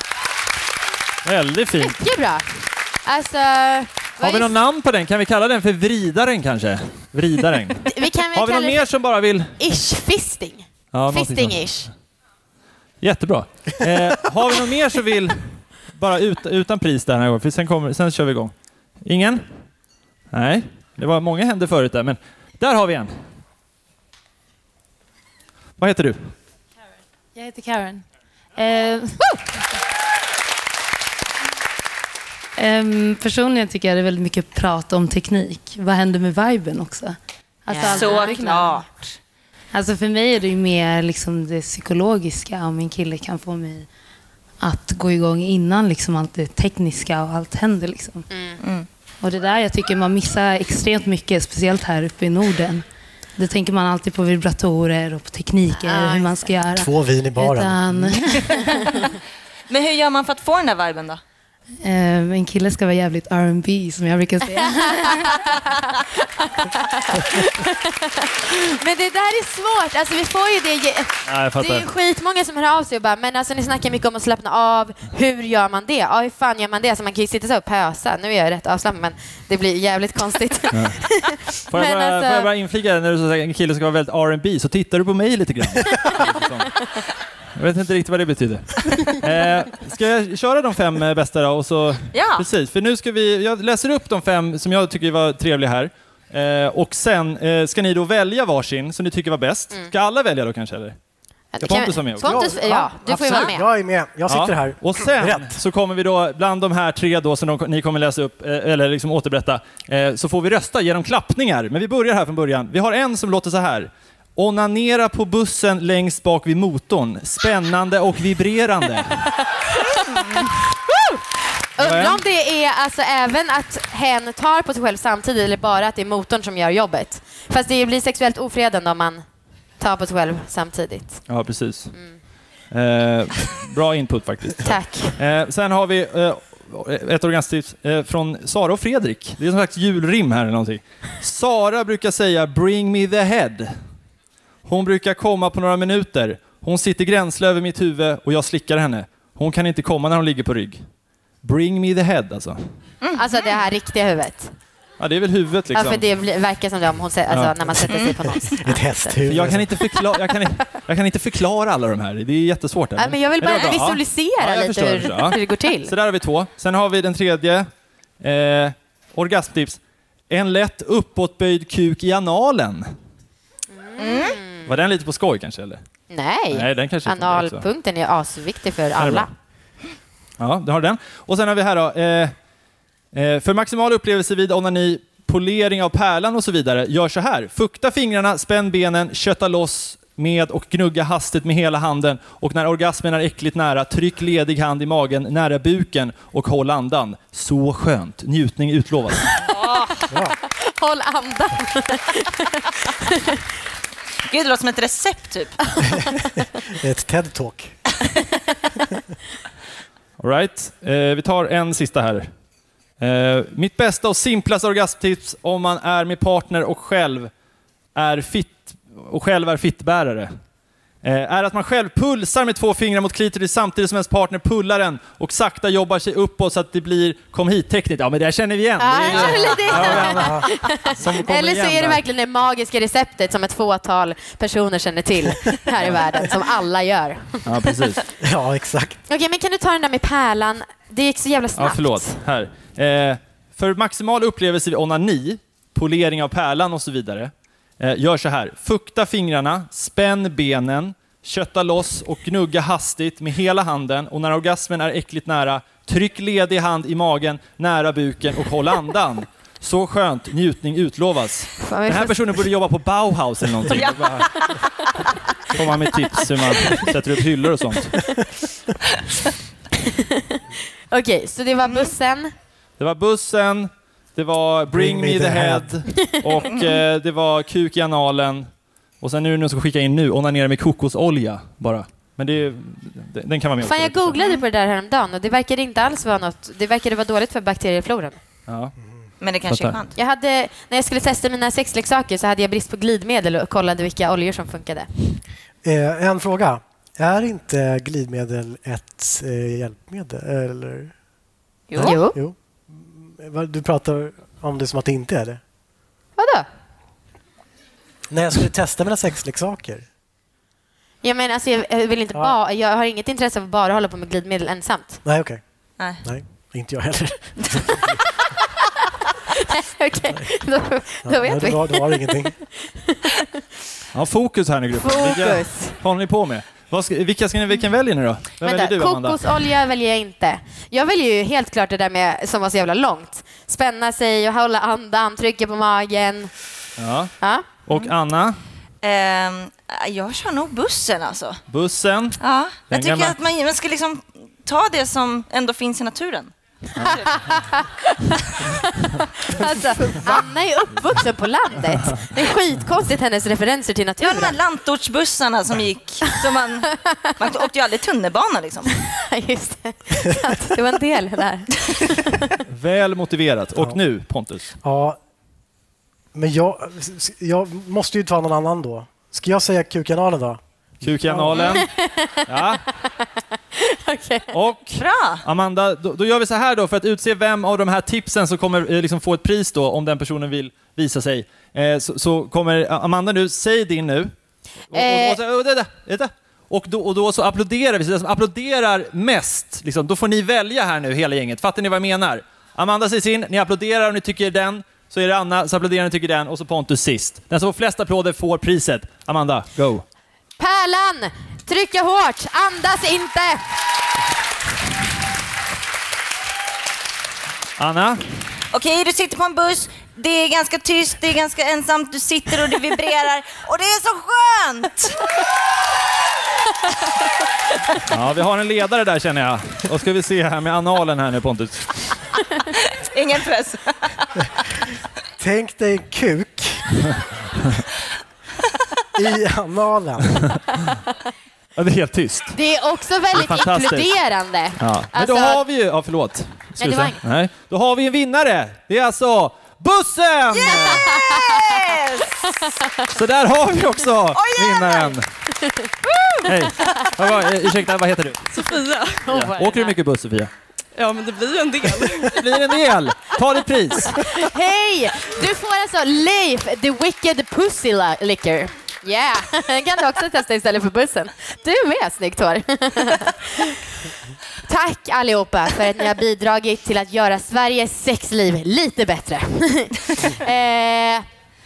Väldigt fint. Mycket bra. Alltså... Har vi någon namn på den? Kan vi kalla den för vridaren kanske? Vridaren. Vi kan väl Har vi någon mer som bara vill... ish-fisting. Ja. Fisting-ish. Jättebra. Eh, har vi någon mer som vill bara ut, utan pris den här gången? För sen, kommer, sen kör vi igång. Ingen? Nej, det var många händer förut där, men där har vi en. Vad heter du? Jag heter Karen. Eh, personligen tycker jag det är väldigt mycket prat om teknik. Vad händer med viben också? Alltså, här. Såklart. Alltså för mig är det ju mer liksom det psykologiska. Om min kille kan få mig att gå igång innan liksom allt det tekniska och allt händer. Liksom. Mm. Och det där jag tycker man missar extremt mycket, speciellt här uppe i Norden. Då tänker man alltid på vibratorer och på tekniker, hur man ska göra. Två vin i baren. Utan, Men hur gör man för att få den där viben då? Eh, en kille ska vara jävligt R&B som jag brukar säga. Men det där är svårt. Alltså, vi får ju det. Jag Det är skitmånga som hör av sig och bara, men alltså ni snackar mycket om att slappna av. Hur gör man det? Ja, hur fan gör man det? Alltså, man kan ju sitta så och pösa. Nu är jag rätt avslappnad, men det blir jävligt konstigt. Får jag, Men bara, alltså- får jag bara inflika när du sa att en kille ska vara väldigt R&B så tittar du på mig lite grann. Jag vet inte riktigt vad det betyder. Eh, ska jag köra de fem eh, bästa då? Och så, Ja. Precis, för nu ska vi, jag läser upp de fem som jag tycker var trevliga här. Eh, och sen eh, ska ni då välja varsin som ni tycker var bäst. Ska alla välja då kanske eller? Det Pontus var med också. Pontus, ja, du får ju vara med. Jag är med. Jag sitter Ja. här. Och sen Rätt. så kommer vi då, bland de här tre då som de, ni kommer läsa upp, eh, eller liksom återberätta, eh, så får vi rösta genom klappningar. Men vi börjar här från början. Vi har en som låter så här. Onanera på bussen längst bak vid motorn. Spännande och vibrerande. Undrar om det är alltså även att hen tar på sig själv samtidigt eller bara att det är motorn som gör jobbet. Fast det blir sexuellt ofredande om man tar på sig själv samtidigt. Ja, precis. Eh, bra input faktiskt. Tack. Eh, sen har vi eh, ett organstips eh, från Sara och Fredrik. Det är som sagt julrim här eller någonting. Sara brukar säga “bring me the head”. Hon brukar komma på några minuter. Hon sitter gränsle över mitt huvud och jag slickar henne. Hon kan inte komma när hon ligger på rygg. Bring me the head alltså. Alltså det här riktiga huvudet. Ja, det är väl huvudet Ja, liksom. för det verkar som det om hon säger, alltså, Ja. när man sätter sig på någons. Ett hästhuvud. jag, kan inte förklara, jag, kan, jag kan inte förklara alla de här. Det är jättesvårt. Ja, men jag vill bara. Ja. visualisera Ja, lite förstår, hur. Ja. hur det går till. Så där har vi två. Sen har vi den tredje. Eh, orgasmtips. En lätt uppåtböjd kuk i analen. Var den lite på skoj kanske? Eller? Nej, Nej, den kanske analpunkten är asviktig för alla. Ja, det har den. Och sen har vi här då. Eh, eh, för maximal upplevelse vid onani, polering av pärlan och så vidare, gör så här. Fukta fingrarna, spänn benen, kötta loss med och gnugga hastigt med hela handen och när orgasmen är äckligt nära, tryck ledig hand i magen nära buken och håll andan. Så skönt. Njutning utlovas. Håll andan. Gud, det låter som ett recept typ. Ett TED-talk. All right. eh, vi tar en sista här. Eh, mitt bästa och simplaste orgasmtips om man är med partner och själv är fit och själv är fittbärare är att man själv pulsar med två fingrar mot klitoris samtidigt som ens partner pullar den och sakta jobbar sig uppåt så att det blir kom hit-tecknet. Ja, men det här känner vi igen. Ja, Det är- det. Ja, ja, Eller så är det verkligen det magiska receptet som ett fåtal personer känner till här i världen, som alla gör. Ja, precis. Ja, exakt. Okej, men kan du ta den där med pärlan? Det gick så jävla Ja, snabbt. förlåt. Här. Eh, för maximal upplevelse vid onani, polering av pärlan och så vidare, eh, gör så här. Fukta fingrarna, spänn benen, kötta loss och gnugga hastigt med hela handen och när orgasmen är äckligt nära, tryck ledig hand i magen, nära buken och håll andan. Så skönt, njutning utlovas. Fan, Den här personen borde jobba på Bauhaus eller någonting. Ja. Bara Komma med tips hur man sätter upp hyllor och sånt. Okej, så det var bussen. Det var bussen, det var Bring, me the head och eh, det var kuk i analen. Och sen nu är det någon som skickar in nu, onanera med kokosolja bara. Men det, är- det- den kan vara med Fan, jag googlade på det där häromdagen och det verkade inte alls vara något. Det verkade vara dåligt för bakteriefloran. Ja. Men det kanske är Fattar. skönt. Jag hade, när jag skulle testa mina sexleksaker så hade jag brist på glidmedel och kollade vilka oljor som funkade. Eh, en fråga. Är inte glidmedel ett eh, hjälpmedel? Eller? Jo. Ja, Jo. Vad- Du pratar om det som att det inte är det. Vadå? När jag skulle testa mina sexleksaker. Jag menar, alltså, jag vill inte Ja. bara, jag har inget intresse av att bara hålla på med glidmedel ensamt. Nej, okej. Nej. Nej, inte jag heller. Okej, då, då Ja, vet då, vi. var, då var det ingenting. ja, fokus här nu gruppen. Vilka Fokus. håller ni på med? Vad ska, vilka ska ni, vilken väljer ni då? Vem väljer Vänta, du Amanda? kokosolja väljer jag inte. Jag väljer ju helt klart det där med, som var så jävla långt. Spänna sig och hålla andan, trycka på magen. Ja. Ja. Och Anna, Ehm, jag kör nog bussen alltså. bussen. Ja, Den jag tycker gamla- att man, man ska liksom ta det som ändå finns i naturen. Alltså, Anna är uppvuxen på landet. Det är skitkonstigt hennes referenser till Ja, de här naturen. lantortsbussarna som gick. Som man, man åkte ju aldrig tunnelbana liksom. Just det. Det var en del där. Väl motiverat. Och nu, Pontus. Ja, men jag, jag måste ju ta någon annan då. Ska jag säga Q-kanalen då? Q-kanalen. Ja. Och Bra! Amanda, då, då gör vi så här då för att utse vem av de här tipsen som kommer eh, liksom få ett pris då om den personen vill visa sig. Eh, så, så kommer Amanda nu, säg din nu. Och, då, och då så applåderar vi, så den som applåderar mest, liksom, då får ni välja här nu hela gänget. Fattar ni vad jag menar? Amanda säger sin, ni applåderar om ni tycker den, så är det Anna, så applåderar ni tycker den och så Pontus sist. Den som får flest applåder får priset. Amanda, go! Pärlan! Trycka hårt! Andas inte! Anna? Okej, du sitter på en buss. Det är ganska tyst, det är ganska ensamt. Du sitter och det vibrerar. Och det är så skönt! Ja, vi har en ledare där känner jag. Vad ska vi se här med analen här nu Pontus? Ingen press. Tänk dig en kuk i analen. Ja, det är helt tyst. Det är också väldigt är inkluderande. Ja. Men då Alltså- har vi ju... Ja, förlåt. Nej, det var? Nej. Då har vi en vinnare. Det är alltså bussen! Så där har vi också vinnaren. Hej. Eh, Ursäkta, vad heter du? Sofia. Ja. Åker du mycket buss, Sofia? Ja, men det blir ju en del. Det blir en del. Ta ditt pris. Hej! Du får alltså Leif, the wicked pussy licker. Yeah, den kan du också testa istället för bussen. Du med, snyggt hår. Tack allihopa för att ni har bidragit till att göra Sveriges sexliv lite bättre. eh,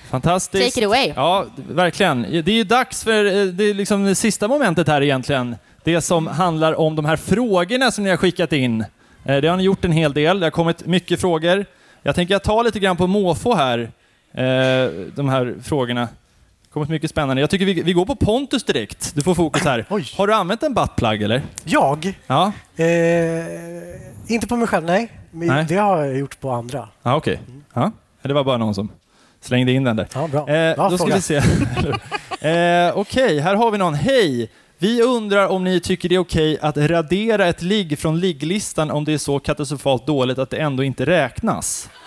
Fantastiskt. Take it away. Ja, verkligen. Det är ju dags för eh, det, är liksom det sista momentet här egentligen. Det som handlar om de här frågorna som ni har skickat in. Eh, Det har ni gjort en hel del. Det har kommit mycket frågor. Jag tänker jag tar lite grann på måfå här, de här frågorna. Kommit mycket spännande. Jag tycker vi, vi går på Pontus direkt. Du får fokus här. Har du använt en buttplug eller? Jag? Ja, Eh, inte på mig själv, nej. Men Nej. Det har jag gjort på andra. ja okej. Ja. Det var bara någon som slängde in den där. Ja, bra. Eh, Bra då ska fråga. vi se. eh, okej, här har vi någon. Hej! Vi undrar om ni tycker det är okej att radera ett ligg från ligglistan om det är så katastrofalt dåligt att det ändå inte räknas.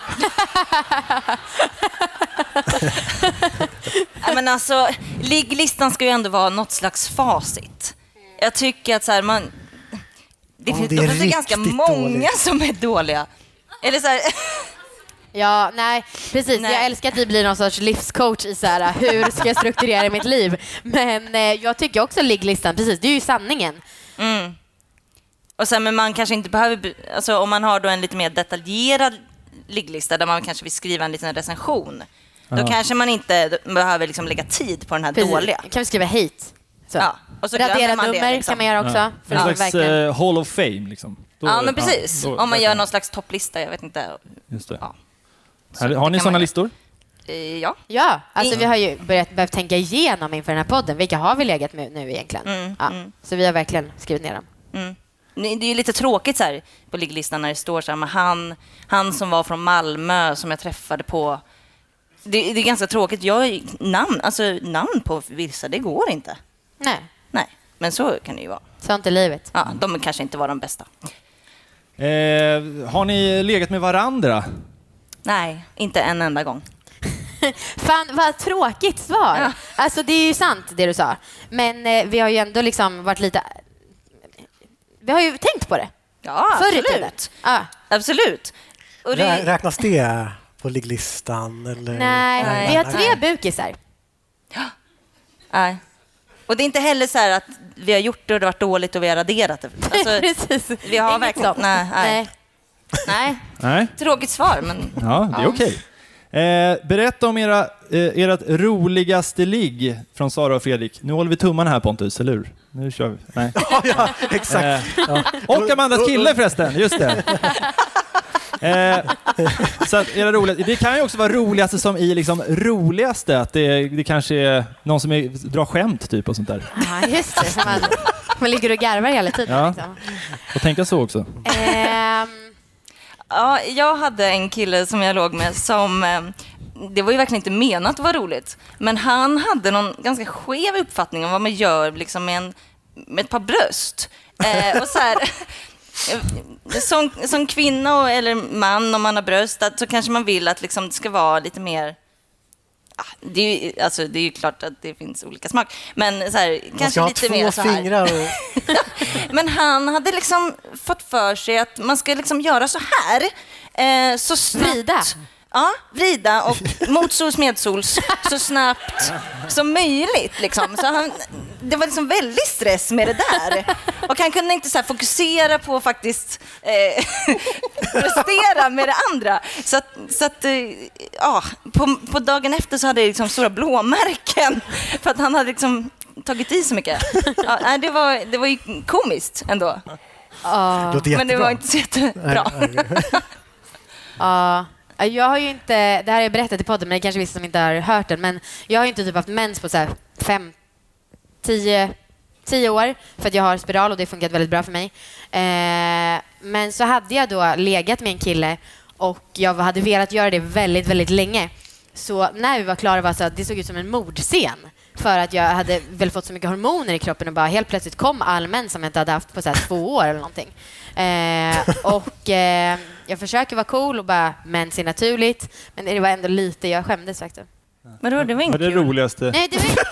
Men alltså, ligglistan ska ju ändå vara något slags facit. Jag tycker att så här, man... Det finns, det det är finns ganska många dåligt. som är dåliga. Eller så här, Ja, nej, precis. Jag älskar att vi blir någon sorts livscoach i så här, hur ska jag strukturera mitt liv? Men eh, jag tycker också ligglistan, precis, det är ju sanningen. Mm. Och sen, men man kanske inte behöver, be- alltså om man har då en lite mer detaljerad ligglista där man kanske vill skriva en liten recension, då Ja. kanske man inte behöver liksom lägga tid på den här Precis. dåliga. Kan vi skriva hate? Så. Ja, och så Radera man det, nummer liksom. kan man göra också. För En slags eh, Hall of Fame liksom. Då- ja, men precis. då- om man gör någon slags topplista, jag vet inte. Just det. Ja. Det har ni sådana listor? Eh, Ja. Ja, alltså vi har ju börjat behövt tänka igenom inför den här podden. Vilka har vi legat med nu egentligen? Mm, ja. mm. Så vi har verkligen skrivit ner dem. Mm. Det är ju lite tråkigt så här på ligglistan när det står så här, men han, han som var från Malmö som jag träffade på. Det, det är ganska tråkigt. Jag, namn, alltså, namn på vissa, det går inte. Nej, Nej, men så kan det ju vara. sånt är livet. Ja, de kanske inte var de bästa. Eh, har ni legat med varandra? Nej, inte en enda gång. Fan, vad tråkigt svar. Ja. Alltså det är ju sant det du sa. Men eh, vi har ju ändå liksom varit lite... Vi har ju tänkt på det. Ja, Förr absolut. Ja. Absolut. Rä- det, Räknas det på ligglistan? Eller? Nej, Nej, vi har tre bukisar. nej. och det är inte heller så här att vi har gjort det och det har varit dåligt och vi har raderat det. Alltså, Precis. vi har Inget verkligen... nej. Nej. nej. Nej? Tråkigt svar, men... Ja, det är Ja. okej. Eh, berätta om era, eh, ert roligaste ligg från Sara och Fredrik. Nu håller vi tummarna här Pontus, eller hur? Nu kör vi. Nej. ja, exakt. Eh, Ja. och Amandas kille förresten, just det. Eh, så att era roliga, det kan ju också vara roligaste som i liksom roligaste, att det, det kanske är någon som är, drar skämt typ och sånt där. Ja, just det. Så Man, man ligger och garvar hela tiden. Ja. Liksom. Och tänka så också. Ehm, Ja, jag hade en kille som jag låg med som... eh, Det var ju verkligen inte menat att vara roligt. Men han hade någon ganska skev uppfattning om vad man gör liksom med, en, med ett par bröst. Eh, och så här, eh, som, som kvinna och, eller man, om man har bröst, att, så kanske man vill att liksom, det ska vara lite mer... Ah, Det är, ju, alltså, det är ju klart att det finns olika smak, men så här, Man kanske ska ha lite två mer så här. fingrar och... Men han hade liksom fått för sig att man ska liksom göra så här. Eh, så snabbt. Vrida? Ja, vrida och motsols medsols så snabbt som möjligt. Liksom. Så han, det var liksom väldigt stress med det där. Och han kunde inte så här fokusera på att faktiskt eh, prestera med det andra. Så att, så att eh, ja, på, på dagen efter så hade jag liksom stora blåmärken för att han hade liksom tagit i så mycket. Ja, det, var, det var ju komiskt ändå. Låter Men det var inte så jättebra. Ja. Jag har ju inte, det här har jag berättat i podden, men det är kanske vissa som inte har hört den, men jag har ju inte typ haft mens på så här fem, tio, tio år för att jag har spiral och det har funkat väldigt bra för mig. Eh, men så hade jag då legat med en kille och jag hade velat göra det väldigt, väldigt länge. Så när vi var klara var så att det såg ut som en mordscen för att jag hade väl fått så mycket hormoner i kroppen och bara helt plötsligt kom all mens som jag inte hade haft på så här två år eller någonting. Eh, och eh, jag försöker vara cool och bara mens är naturligt, men det var ändå lite, jag skämdes faktiskt. Men då, det var inte det kul. roligaste? Nej, det var...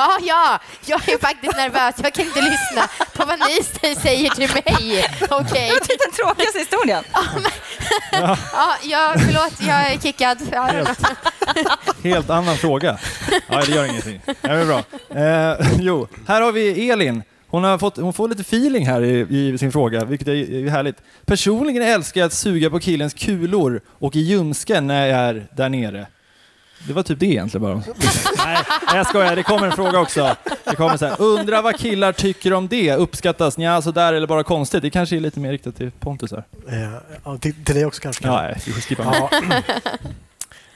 Ja, ja, jag är faktiskt nervös. Jag kan inte lyssna på vad ni säger till mig. Okej. Den tråkigaste historien. Ja, ja, förlåt, jag är kickad. Ja, Helt annan fråga. Ja, det gör ingenting. Det är bra. Eh, jo, här har vi Elin. Hon, har fått, hon får lite feeling här i, i sin fråga, vilket är, är härligt. Personligen älskar jag att suga på killens kulor och i ljumsken när jag är där nere. Det var typ det egentligen bara. Nej, jag skojar. Det kommer en fråga också. Det kommer så här. Undrar vad killar tycker om det? Uppskattas? Nja, sådär eller bara konstigt? Det kanske är lite mer riktat till Pontus här. Eh, ja, till, till dig också kanske. Ja, nej, vi får skippa. Ja.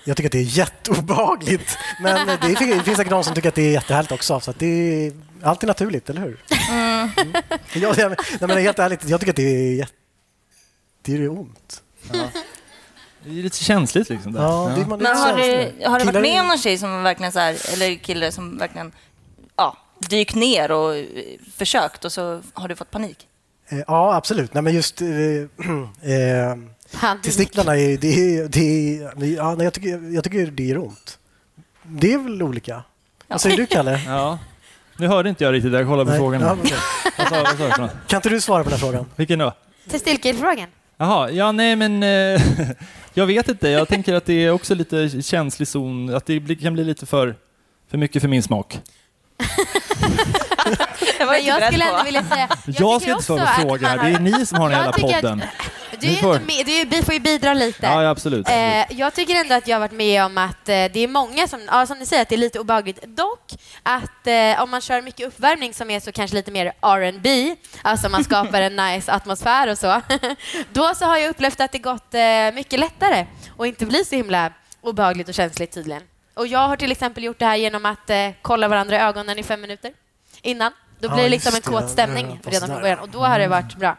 Jag tycker att det är jätteobehagligt. Men det, finns, det finns säkert någon som tycker att det är jättehärligt också. Så att det är, allt är naturligt, eller hur? Mm. Jag, jag, nej, men helt ärligt, jag tycker att det är, jätte- det är ont. Det är lite känsligt liksom. Där. Ja, det, man är Men har du, har du varit med om någon tjej som verkligen så här, eller kille som verkligen ja, dykt ner och eh, försökt och så har du fått panik? Eh, Ja, absolut. Nej, men just eh, eh, testiklarna är... Det det är ja, nej, jag, tycker, jag tycker det gör ont. Det är väl olika. Vad säger du, Kalle? Ja. Nu hörde inte jag riktigt. Jag kollade på Nej. frågan. Ja, okej. Vad sa, vad sa du för något? Kan inte du svara på den här frågan? Vilken då? Testilkillfrågan. Jaha, ja nej men eh, jag vet inte. Jag tänker att det är också lite känslig zon. Att det kan bli lite för, för mycket för min smak. Jag var Men inte jag skulle ändå vilja säga... Jag, tycker ska inte svara på frågor här. Det är ni som har den Jag hela podden. Du är får- med, du är, vi får ju bidra lite. Ja, ja absolut. Eh, jag tycker ändå att jag har varit med om att eh, det är många som, ja, som ni säger, att det är lite obehagligt. Dock att eh, om man kör mycket uppvärmning som är så kanske lite mer R&B, alltså man skapar en nice atmosfär och så, då så har jag upplevt att det gått eh, mycket lättare och inte blir så himla obehagligt och känsligt tydligen. Och jag har till exempel gjort det här genom att eh, kolla varandra i ögonen i fem minuter innan. Då blir det liksom en kåt stämning Ja, redan från början och då har det varit bra.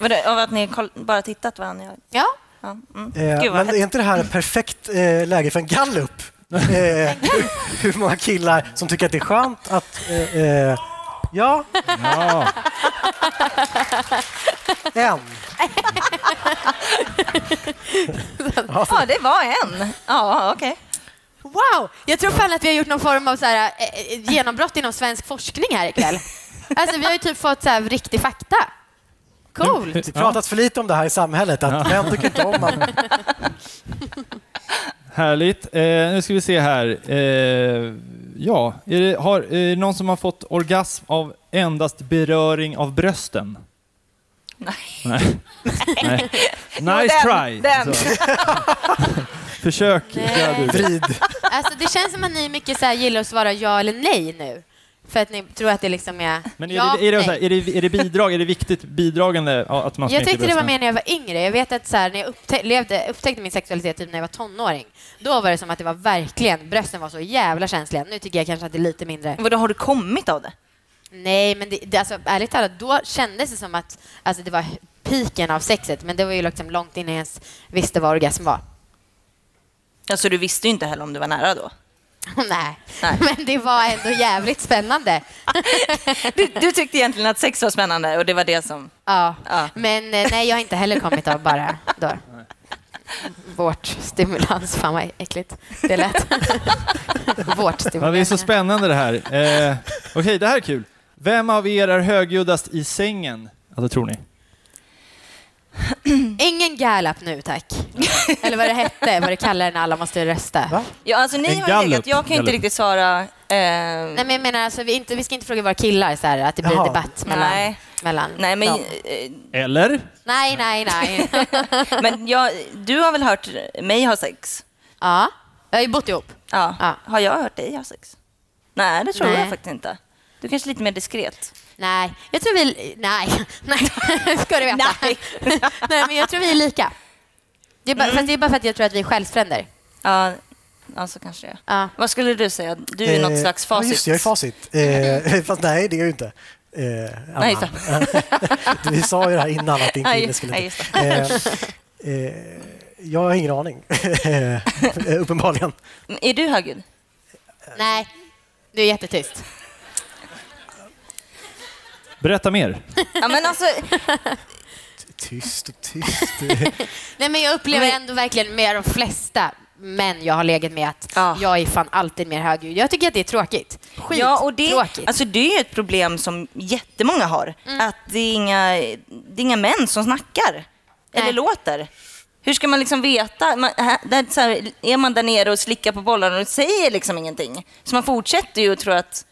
Var det av att ni bara tittat varandra? Ja, Ja. Mm. Eh, Gud, vad men är inte det här ett perfekt eh, läge för en gallup? Eh, hur, hur många killar som tycker att det är skönt att... Eh, eh, ja, Ja. en. Ja, det var en. Ja, okej. Wow! Jag tror fan att vi har gjort någon form av så här, eh, eh, genombrott inom svensk forskning här ikväll. Alltså, vi har ju typ fått så här, riktig fakta. Coolt! Det pratas för lite om det här i samhället, att män tycker inte om att... Härligt. Eh, nu ska vi se här. Eh, ja, är det, har, är det någon som har fått orgasm av endast beröring av brösten? Nej. Nej. Nej. Nice den, try! den. Försök, ja, du. Vrid. Alltså, det känns som att ni mycket så här, gillar att svara ja eller nej nu. För att ni tror att det liksom är Men är, ja, det, är, det, så nej. här, är, det, är det bidrag, är det viktigt bidragande att man Jag tyckte det var mer när jag var yngre. Jag vet att så här, när jag upptä- levde, upptäckte min sexualitet typ när jag var tonåring, då var det som att det var verkligen, brösten var så jävla känsliga. Nu tycker jag kanske att det är lite mindre. Vadå, har du kommit av det? Nej, men det, det, alltså, ärligt talat, då kändes det som att alltså, det var piken av sexet, men det var ju liksom långt innan jag ens visste vad orgasm var. Alltså, du visste ju inte heller om du var nära då? Nej. Nej. men det var ändå jävligt spännande. Du, du tyckte egentligen att sex var spännande och det var det som... Ja, Ja. men eh, nej, jag har inte heller kommit av bara då. Vårt stimulans. Fan vad äckligt det lät. Vårt Ja, stimulans. det är så spännande det här. Eh, Okej, det här är kul. Vem av er är högljuddast i sängen? Alltså, tror ni? Ingen gallup nu, tack. Eller vad det hette, vad det kallar när alla måste rösta. Va? Ja, alltså, ni En har legat, jag kan inte riktigt svara... Eh, Nej, men jag menar, alltså, vi, inte, vi ska inte fråga våra killar så här, att det blir Jaha. debatt mellan, Nej. mellan nej, men, dem. eh, Eller? Nej, nej, nej. men jag, du har väl hört mig ha sex? ja, jag har ju bott ihop. Ja. Ja. Har jag hört dig ha sex? Nej, det tror Nej. jag faktiskt inte. Du är kanske lite mer diskret. Nej, jag tror vi... Nej, nej. ska du veta. Nej. nej, men jag tror vi är lika. Det är, bara, fast det är bara för att jag tror att vi är själsfränder. Ja, ja så kanske det är. Ja. Vad skulle du säga? Du är något Eh, slags Ja, facit. just det, jag är facit. Eh, fast nej, det är jag ju inte. Eh. Nej, Vi sa ju det här innan att din kille skulle... nej, just Eh, eh, jag har ingen aning, Eh, uppenbarligen. Är du högljudd? Nej, du är jättetyst. Berätta mer. Ja, men alltså, Tyst och tyst. Nej, men jag upplever ändå verkligen med de flesta män jag har legat med att Ja. jag är fan alltid mer högljudd. Jag tycker att det är tråkigt. Skit ja, och det, tråkigt. alltså, det är ju ett problem som jättemånga har. Att det är, inga, det är inga män som snackar. Eller låter. Hur ska man liksom veta? Man, här, där, så här, är man där nere och slickar på bollarna och säger liksom ingenting. Så man fortsätter ju att tro att,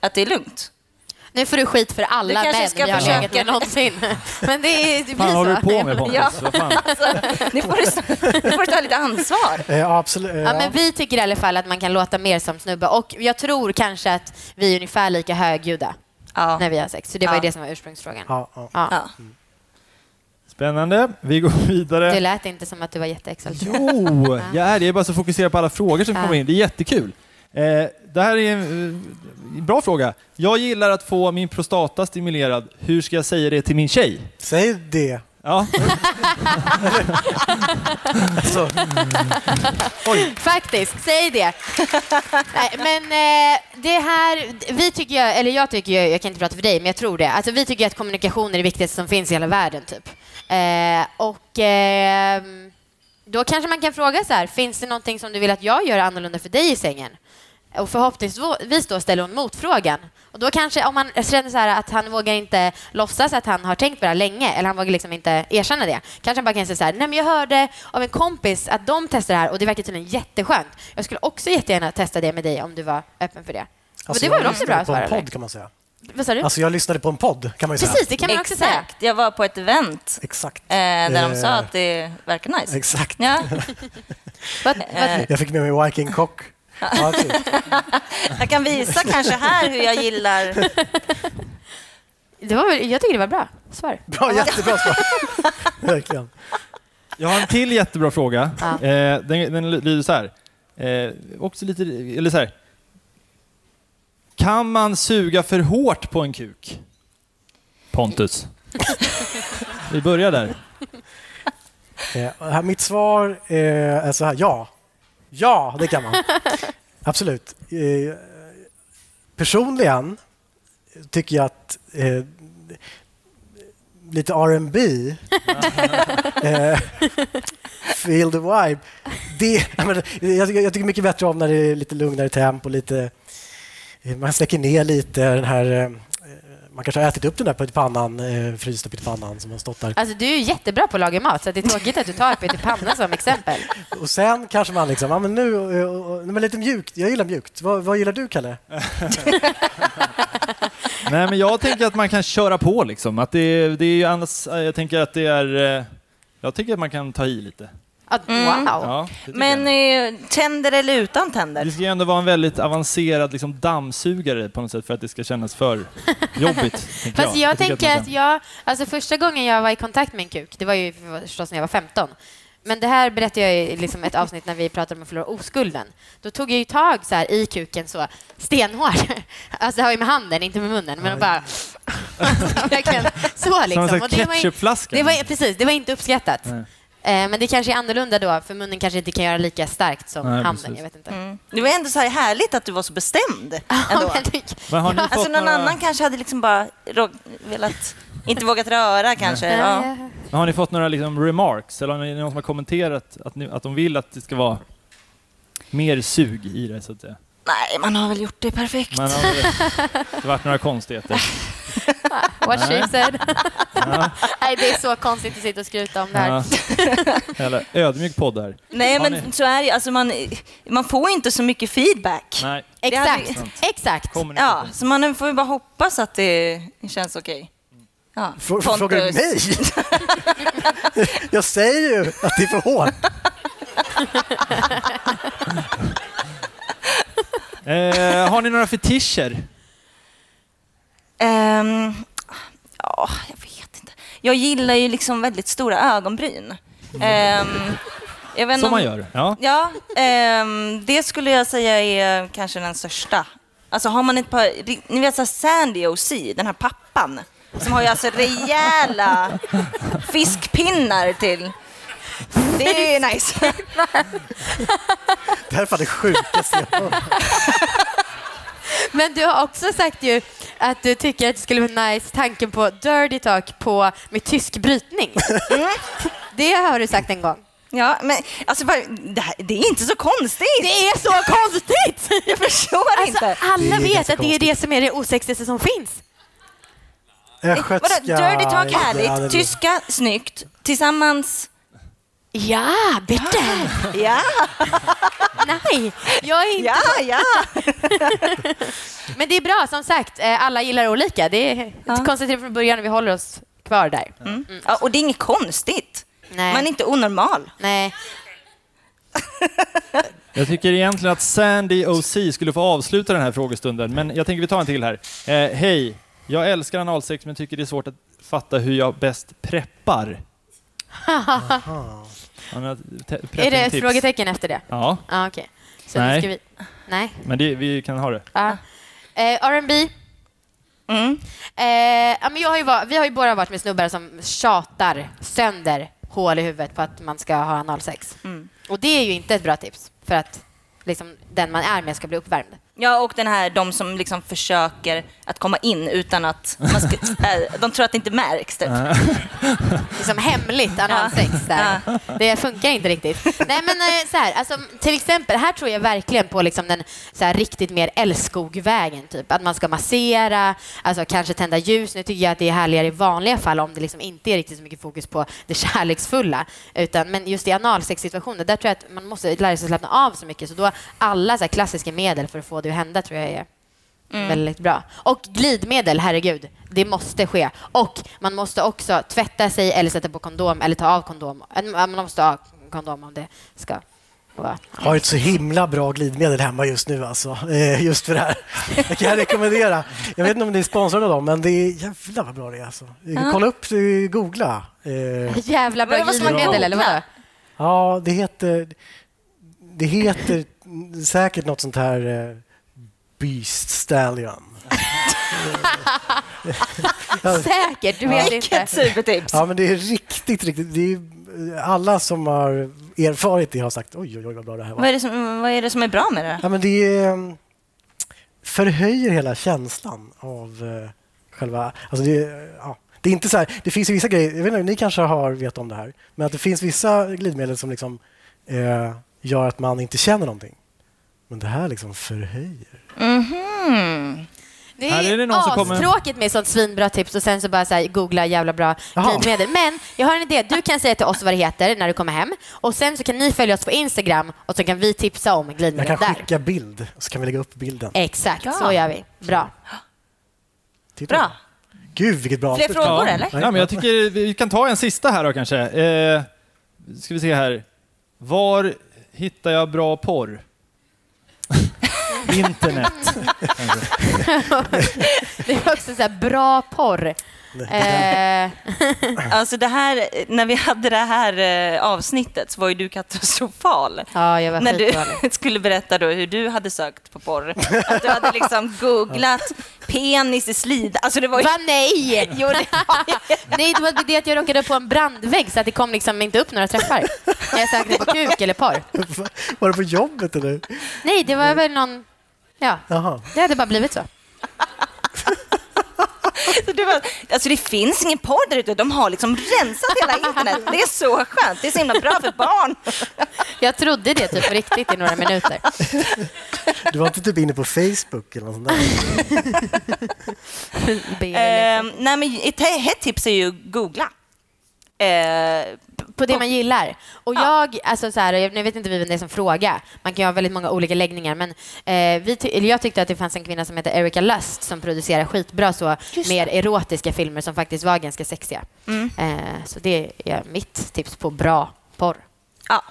att det är lugnt. Nu får du skit för alla Du kanske män ska jag har legat försöka- med någonsin. Men det, är, det blir Vad så. håller du på med Pontus? Ja. Fan? Alltså, nu, får du, nu får du ta lite ansvar. Ja, absolut. eh, Ja, men vi tycker i alla fall att man kan låta mer som snubbe och jag tror kanske att vi är ungefär lika högljudda Ja. när vi har sex. Så det var Ja. ju det som var ursprungsfrågan. ja, ja. Ja. Ja. Spännande. Vi går Det vidare. lät inte som att du var jätteexalterad. Jo, jag är det. Jag är bara så fokuserad på alla frågor som Ja. kommer in. Det är jättekul. Eh, det här är en eh, bra fråga. Jag gillar att få min prostata stimulerad. Hur ska jag säga det till min tjej? Säg det. Ja, Alltså, Faktiskt, säg det. Nej, men eh, det här, vi tycker jag, eller jag tycker, ju- jag kan inte prata för dig, men jag tror det. Alltså, vi tycker att kommunikation är det viktigaste som finns i hela världen. Typ. Eh, och ehm, då kanske man kan fråga så här, finns det någonting som du vill att jag gör annorlunda för dig i sängen? Och förhoppningsvis då ställer hon motfrågan. Och då kanske, om man känner så här att han vågar inte låtsas att han har tänkt på det här länge, eller han vågar liksom inte erkänna det, kanske han bara kan säga så här, nej men jag hörde av en kompis att de testar det här och det verkar tydligen jätteskönt. Jag skulle också jättegärna testa det med dig om du var öppen för det. alltså, det var väl också bra svar, podd kan man säga. Vad sa du? Alltså jag lyssnade på en podd kan man ju säga. Precis, det kan man också säga. Exakt. Jag var på ett event Exakt. eh, där de Eh, sa att det verkar nice. Exakt. Ja. Vad, Eh, vad, Jag fick med mig Viking Cock. Ja, typ. Jag kan visa kanske här hur jag gillar... det var, jag tycker det var bra svar. Bra, jättebra svar. Verkligen. jag har en till jättebra fråga. Ja. Eh, den, den lyder så här. Eh, också lite, eller så här. Kan man suga för hårt på en kuk? Pontus. Vi börjar där. Eh, mitt svar är så här, ja. Ja, det kan man. Absolut. Eh, personligen tycker jag att eh, lite R&B eh, Feel the vibe. Det, jag, tycker, jag tycker mycket bättre om när det är lite lugnare tempo, lite, eh, man släcker ner lite den här man kanske har ätit upp den där pyttipannan, eh, frysta pyttipannan som har stått där. Alltså, du är ju jättebra på att laga mat, så det är tråkigt att du tar pyttipanna som exempel. Och sen kanske man liksom, ja men nu, eh, och- och- men lite mjukt. Jag gillar mjukt. Vad, vad gillar du, Kalle? Nej, men jag tänker att man kan köra på liksom. Att det, det är ju annars, jag tänker att det är... eh, Jag tycker att man kan ta i lite. Ja, Wow! Ja, det Men jag. eh, tänder eller utan Det tänder? ska ju ändå vara en väldigt avancerad liksom, dammsugare på något sätt för att det ska kännas för jobbigt. Fast jag, tycker tänker att kan- jag, alltså första gången jag var i kontakt med en kuk, det var ju förstås när jag var 15. Men det här berättade jag i liksom ett avsnitt när vi pratade om att förlora oskulden. Då tog jag ju tag så här i kuken så stenhårt. Alltså det har ju med handen, inte med munnen. Men bara... Så Som en liksom. det ketchupflaska. Det var, precis, det var inte uppskattat. Nej. Eh, Men det kanske är annorlunda då, för munnen kanske inte kan göra lika starkt som Nej, handen. precis. Jag vet inte. Mm. Det var ändå så här härligt att du var så bestämd. Ändå. Men har ni Alltså fått någon några- annan kanske hade liksom bara velat, inte vågat röra kanske. Ja. Men Har ni fått några liksom remarks, eller har ni någon som har kommenterat att, ni, att de vill att det ska vara mer sug i det, så att säga? Nej, man har väl gjort det perfekt. Men har det, det varit några konstigheter? What she Nej. said. Ja. Nej, det är så konstigt att sitta och skryta om det här. Ja. Eller ödmjuk podd här. Nej, Har men ni- så är det ju. alltså man, man får inte så mycket feedback. Nej. Det hade- Exakt, exakt. Ja, så man får ju bara hoppas att det känns okej. Ja. Frå- Frågar du mig? Jag säger ju att det är för hårt. Har ni några fetischer? Ehm, ja, jag vet inte. Jag gillar ju liksom väldigt stora ögonbryn. Jag vet inte Som man om- gör, ja. Ja, ehm, det skulle jag säga är kanske den största. Alltså har man ett par, ni vet så här Sandy OC, den här pappan, som har ju alltså rejäla fiskpinnar till. Det är nice. Det här är fan det sjukaste jag hört. Men du har också sagt ju att du tycker att det skulle vara nice tanken på dirty talk på, med tysk brytning. Det har du sagt en gång. Ja, men alltså det, här, det är inte så konstigt. Det är så konstigt! Jag förstår Alltså, inte. alla vet att det är det som är det osexigaste som finns. Östgötska... Vadå, dirty talk Ja, det- härligt, tyska snyggt, tillsammans... Ja, bitte! Ja, Nej, jag är inte... ja, ja. Men det är bra, som sagt. eh, Alla gillar olika. Det är Ja. konstigt från början, vi håller oss kvar där. Mm. ja. Och det är inget konstigt. Nej. Man är inte onormal. Nej. Jag tycker egentligen att Sandy OC skulle få avsluta den här frågestunden, men jag tänker vi tar en till här. Eh, Hej, jag älskar analsex men tycker det är svårt att fatta hur jag bäst preppar. Är det ett preppingtips? frågetecken efter det? Ja, Ja, okej. Så Nej. ska vi... Nej. men det, vi kan ha det. Ja. Eh, R&B. Mm. Eh, ja, men jag har ju var, vi har ju båda varit med snubbar som tjatar sönder hål i huvudet på att man ska ha analsex. Mm. Och det är ju inte ett bra tips för att liksom, den man är med ska bli uppvärmd. Ja, och den här, de som liksom försöker att komma in utan att man ska, äh, de tror att det inte märks. Typ. Liksom hemligt analsex där. Det funkar inte riktigt. Nej, men eh, så här, alltså, till exempel, här tror jag verkligen på liksom den så här, riktigt mer älskogvägen. Typ. Att man ska massera, alltså, kanske tända ljus. Nu tycker jag att det är härligare i vanliga fall om det liksom inte är riktigt så mycket fokus på det kärleksfulla. Utan, men just i analsexsituationer, där tror jag att man måste lära sig slappna av så mycket. Så då alla så här, klassiska medel för att få det att hända tror jag är Mm. väldigt bra. Och glidmedel, herregud, det måste ske. Och man måste också tvätta sig eller sätta på kondom eller ta av kondom. Man måste ha kondom om det ska vara... har ett så himla bra glidmedel hemma just nu alltså. Eh, Just för det här. Jag kan rekommendera. Jag vet inte om ni är sponsrade av dem, men det är jävlar vad bra det är alltså. Eh, Kolla upp, eh, googla. Eh, Jävla bra glidmedel, eller vadå? Ja, det heter... Det heter säkert något sånt här eh, Beast Stallion. Säkert, du vet inte. Vilket supertips! Ja, men det är riktigt, riktigt... Det är, eh, alla som har erfarit det har sagt oj, oj, oj vad bra det här Vad var. är, det som, vad är det som är bra med det? Ja, men det eh, förhöjer hela känslan av eh, själva... Alltså det, ja, det är inte så här, det finns vissa grejer, jag vet inte, ni kanske har vet om det här, men att det finns vissa glidmedel som liksom, eh, gör att man inte känner någonting. Men det här liksom förhöjer. Mhm. Det Här är det någon som kommer- tråkigt med sånt svinbra tips och sen så bara så här, googla jävla bra Jaha. glidmedel. Men jag har en idé. Du kan säga till oss vad det heter när du kommer hem och sen så kan ni följa oss på Instagram och så kan vi tipsa om Jag glidmedel kan där. skicka bild och så kan vi lägga upp bilden. Exakt, Ja. så gör vi. Bra. Titta. Bra. Gud, vilket bra Fler avslut. frågor ja. eller? Ja, men jag tycker vi kan ta en sista här då kanske. Eh, ska vi se här. Var hittar jag bra porr? Internet. det var också så här bra porr. Eh, Alltså det här, när vi hade det här eh, avsnittet så var ju du katastrofal. ja, jag var När du skulle berätta då hur du hade sökt på porr. Att du hade liksom googlat penis i slida. Alltså det var ju... Va, nej! Jo, det nej, det var det att jag råkade på en brandvägg så att det kom liksom inte upp några träffar. När jag sökte på kuk eller porr. Var det på jobbet eller? Nej, det var väl någon... Ja, Jaha. det hade bara blivit så. Så du bara, alltså det finns ingen porr där ute. De har liksom rensat hela internet. Det är så skönt. Det är så himla bra för barn. Jag trodde det typ på riktigt i några minuter. Du var inte typ inne på Facebook eller något sånt där? Eh, nej, men ett hett tips är ju googla. Eh, På det man gillar. Och jag, alltså så här, jag vet inte vem det är som frågar. Man kan ju ha väldigt många olika läggningar. Men eh, vi ty- eller jag tyckte att det fanns en kvinna som heter Erika Lust som producerar skitbra så mer erotiska filmer som faktiskt var ganska sexiga. Mm. Eh, så det är mitt tips på bra porr. ja.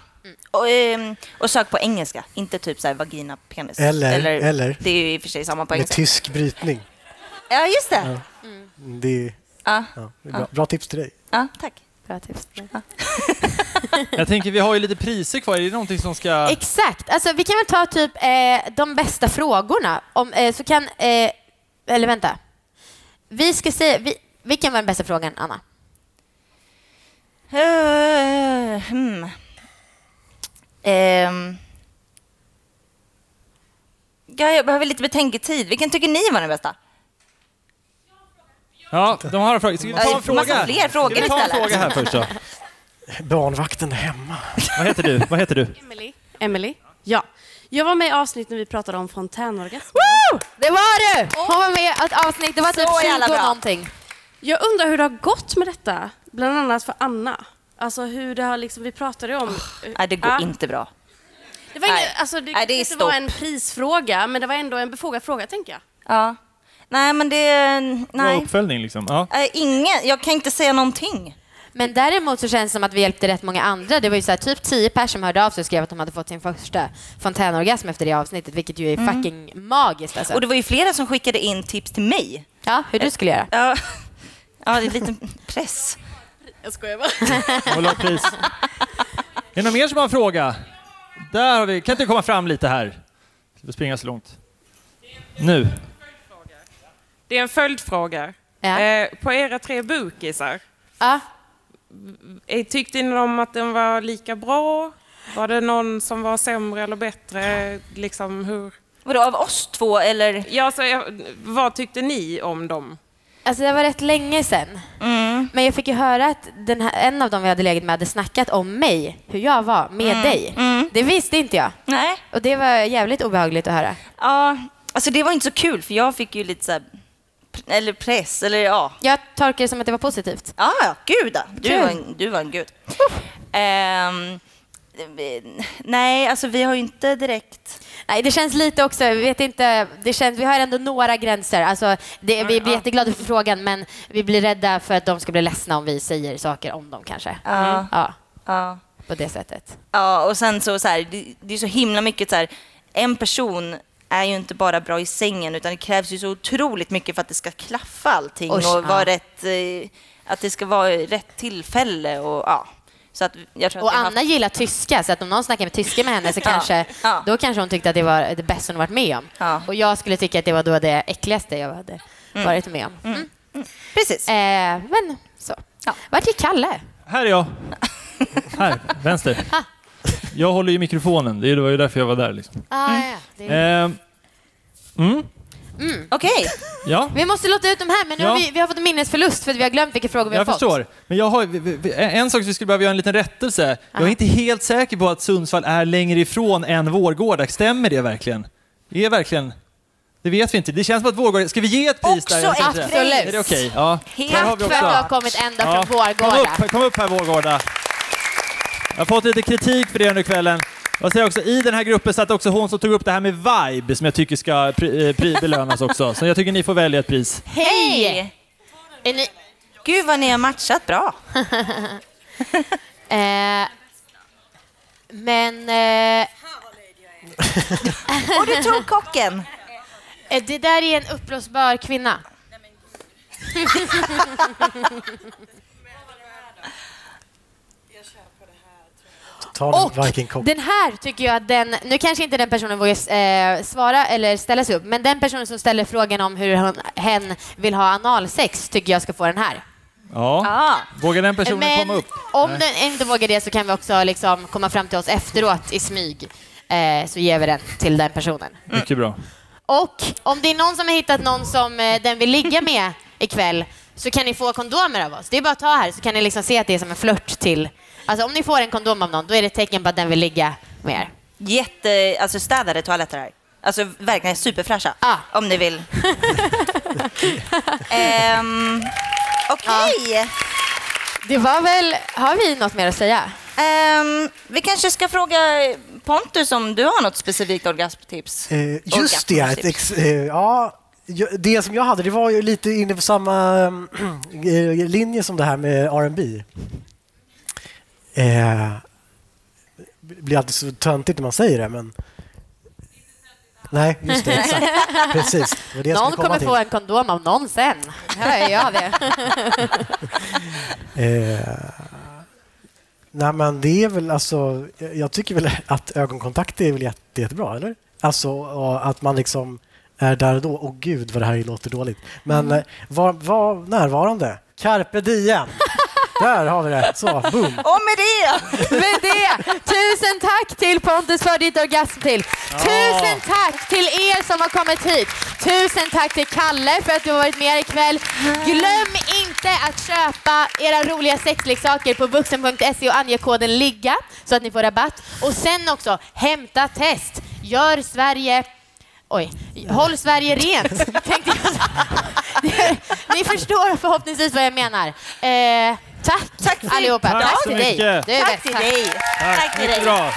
Och, ehm, och sök på engelska, inte typ så här vagina, penis. Eller- eller- Det är ju i och för sig samma på Med engelska. tysk brytning. Ja, just det. Det är, Ja, ja, det är bra, bra tips till dig. ja tack. Bra tips. Jag tänker, vi har ju lite priser kvar. Är det någonting som ska... Exakt. Alltså, vi kan väl ta typ eh, de bästa frågorna. Om, eh, så kan, eh, eller vänta. Vi ska säga, vi, vilken var den bästa frågan, Anna? Uh, hmm. Ehm. ja, jag behöver lite betänketid. Vilken tycker ni var den bästa? Ja, de har en fråga. Ska vi ta en fråga? massa fler frågor Ska vi ta en istället? fråga här först då? Barnvakten hemma. Vad heter du? Vad heter du? Emily. Emily. Ja. Jag var med i avsnitt när vi pratade om fontänorgasm. Woo! Det var du! Hon var med i ett avsnitt. Det var typ Så jävla 20 bra. någonting. Jag undrar hur det har gått med detta. Bland annat för Anna. Alltså hur det har liksom, vi pratade om... Nej, det går Ja. inte bra. Det var, Nej. ingen, alltså, det, Nej, det är inte var stopp. en prisfråga, men det var ändå en befogad fråga, tänker jag. Ja. Nej, men det... Bra Nej. uppföljning liksom. Ja. Nej, ingen. Jag kan inte säga någonting. Men däremot så känns det som att vi hjälpte rätt många andra. Det var ju så här, typ 10 personer som hörde av sig och skrev att de hade fått sin första fontänorgasm efter det avsnittet, vilket ju är fucking magiskt. Alltså. Och det var ju flera som skickade in tips till mig. Ja, hur du skulle göra. Ja, ja det är lite press. Jag skojar bara. Ett pris. Är det någon mer som har en fråga? Där har vi. Kan inte du komma fram lite här? Vi springa så långt? Nu. Det är en följdfråga. Ja. Eh, på era tre bukisar, Ja. eh, tyckte ni om att den var lika bra? Var det någon som var sämre eller bättre? Liksom hur... Vadå, av oss två eller? Ja, så, vad tyckte ni om dem? Alltså det var rätt länge sedan. Mm. Men jag fick ju höra att den här, en av dem vi hade legat med hade snackat om mig, hur jag var med dig. Mm. Det visste inte jag. Nej. Och det var jävligt obehagligt att höra. Ja, alltså det var inte så kul för jag fick ju lite så här, eller press, eller ja. Jag tolkar det som att det var positivt. Ja, ja, gud ja. Du var en, du var en gud. Eh, nej, alltså vi har ju inte direkt... Nej, det känns lite också, jag vet inte, det känns, vi har ändå några gränser. Alltså, det, vi blir jätteglada för frågan, men vi blir rädda för att de ska bli ledsna om vi säger saker om dem kanske. Ja. Ja, Ja. på det sättet. Ja, och sen så, så här, det, det är så himla mycket så här, en person är ju inte bara bra i sängen utan det krävs ju så otroligt mycket för att det ska klaffa allting Oj, och ja. vara rätt, eh, att det ska vara rätt tillfälle och ja. Så att jag tror att Och har Anna gillar tyska, så att om någon snackar med tyska med henne så Ja, kanske, ja. då kanske hon tyckte att det var det bästa hon varit med om. Ja. Och jag skulle tycka att det var då det äckligaste jag hade Mm. varit med om. Mm. Precis. Eh, men så. Vart gick Kalle? Här är jag. Här, vänster. Jag håller ju mikrofonen. Det var ju därför jag var där. Liksom. Ah, ja. Det Ehm, mm. Mm. Okej. Ja, Vi måste låta ut dem här, men nu Ja. har vi, vi har fått en minnesförlust för att vi har glömt vilka frågor vi jag har fått. förstår. Men jag har, vi- vi- en sak vi skulle behöva göra en liten rättelse. Jag är inte helt säker på att Sundsvall är längre ifrån än Vårgårda. Stämmer det verkligen? Det är verkligen... Det vet vi inte. Det känns som att Vårgårda... Ska vi ge ett pris Också där? Jag ett pris. Är det okej? Ja. Där har Tack för att också- du har kommit ända Ja, från Vårgårda. Kom upp, kom upp här Vårgårda. Jag har fått lite kritik för det under kvällen. Jag säger också, I den här gruppen satt också hon som tog upp det här med vibe som jag tycker ska pri, eh, pri, belönas också. Så jag tycker ni får välja ett pris. Hej! Är ni... Gud vad ni har matchat bra. Eh, men... Eh, Och du tog kocken. Eh, Det där är en uppblåsbar kvinna. Ta Och den här tycker jag att den, nu kanske inte den personen vågar eh, svara eller ställa sig upp, men den personen som ställer frågan om hur hon, hen vill ha analsex tycker jag ska få den här. Ja. Vågar den personen men komma upp? om Nej. den inte vågar det så kan vi också liksom komma fram till oss efteråt i smyg. Eh, så ger vi den till den personen. Mycket bra. Och om det är någon som har hittat någon som eh, den vill ligga med ikväll så kan ni få kondomer av oss. Det är bara att ta här så kan ni liksom se att det är som en flört till... Alltså om ni får en kondom av någon, då är det ett tecken på att den vill ligga med er. Jätte, alltså städade toaletter här. Alltså verkligen superfräscha. Om ni vill. um, Okej. Det var väl... Har vi något mer att säga? Ehm, vi kanske ska fråga Pontus om du har något specifikt orgasmtips? Eh, just det, ett ex, eh, ja, det som jag hade det var ju lite inne på samma eh, linje som det här med R&B. Eh, det blir alltid så töntigt när man säger det, men... Nej, just det. Exakt. Precis. Det det jag någon kommer till. få en kondom av någon sen. Hör jag det. Eh, nej, men det är väl alltså... Jag tycker väl att ögonkontakt är väl jätte, jättebra, eller? Alltså att man liksom är där och då. Åh gud, vad det här låter dåligt. Men Mm. eh, var, var närvarande. Carpe diem. Där har vi det. Så, boom. Och med det! Med det, tusen tack till Pontus för ditt orgasm till. Tusen tack till er som har kommit hit. Tusen tack till Kalle för att du har varit med ikväll. Glöm inte att köpa era roliga sexleksaker på vuxen.se och ange koden LIGGA så att ni får rabatt. Och sen också, hämta test. Gör Sverige Oj. Håll Sverige rent, tänkte jag. Ni förstår förhoppningsvis vad jag menar. Eh, tack, tack för allihopa. Tack, tack, till dig. Tack, tack till dig. Tack, tack till dig. Bra.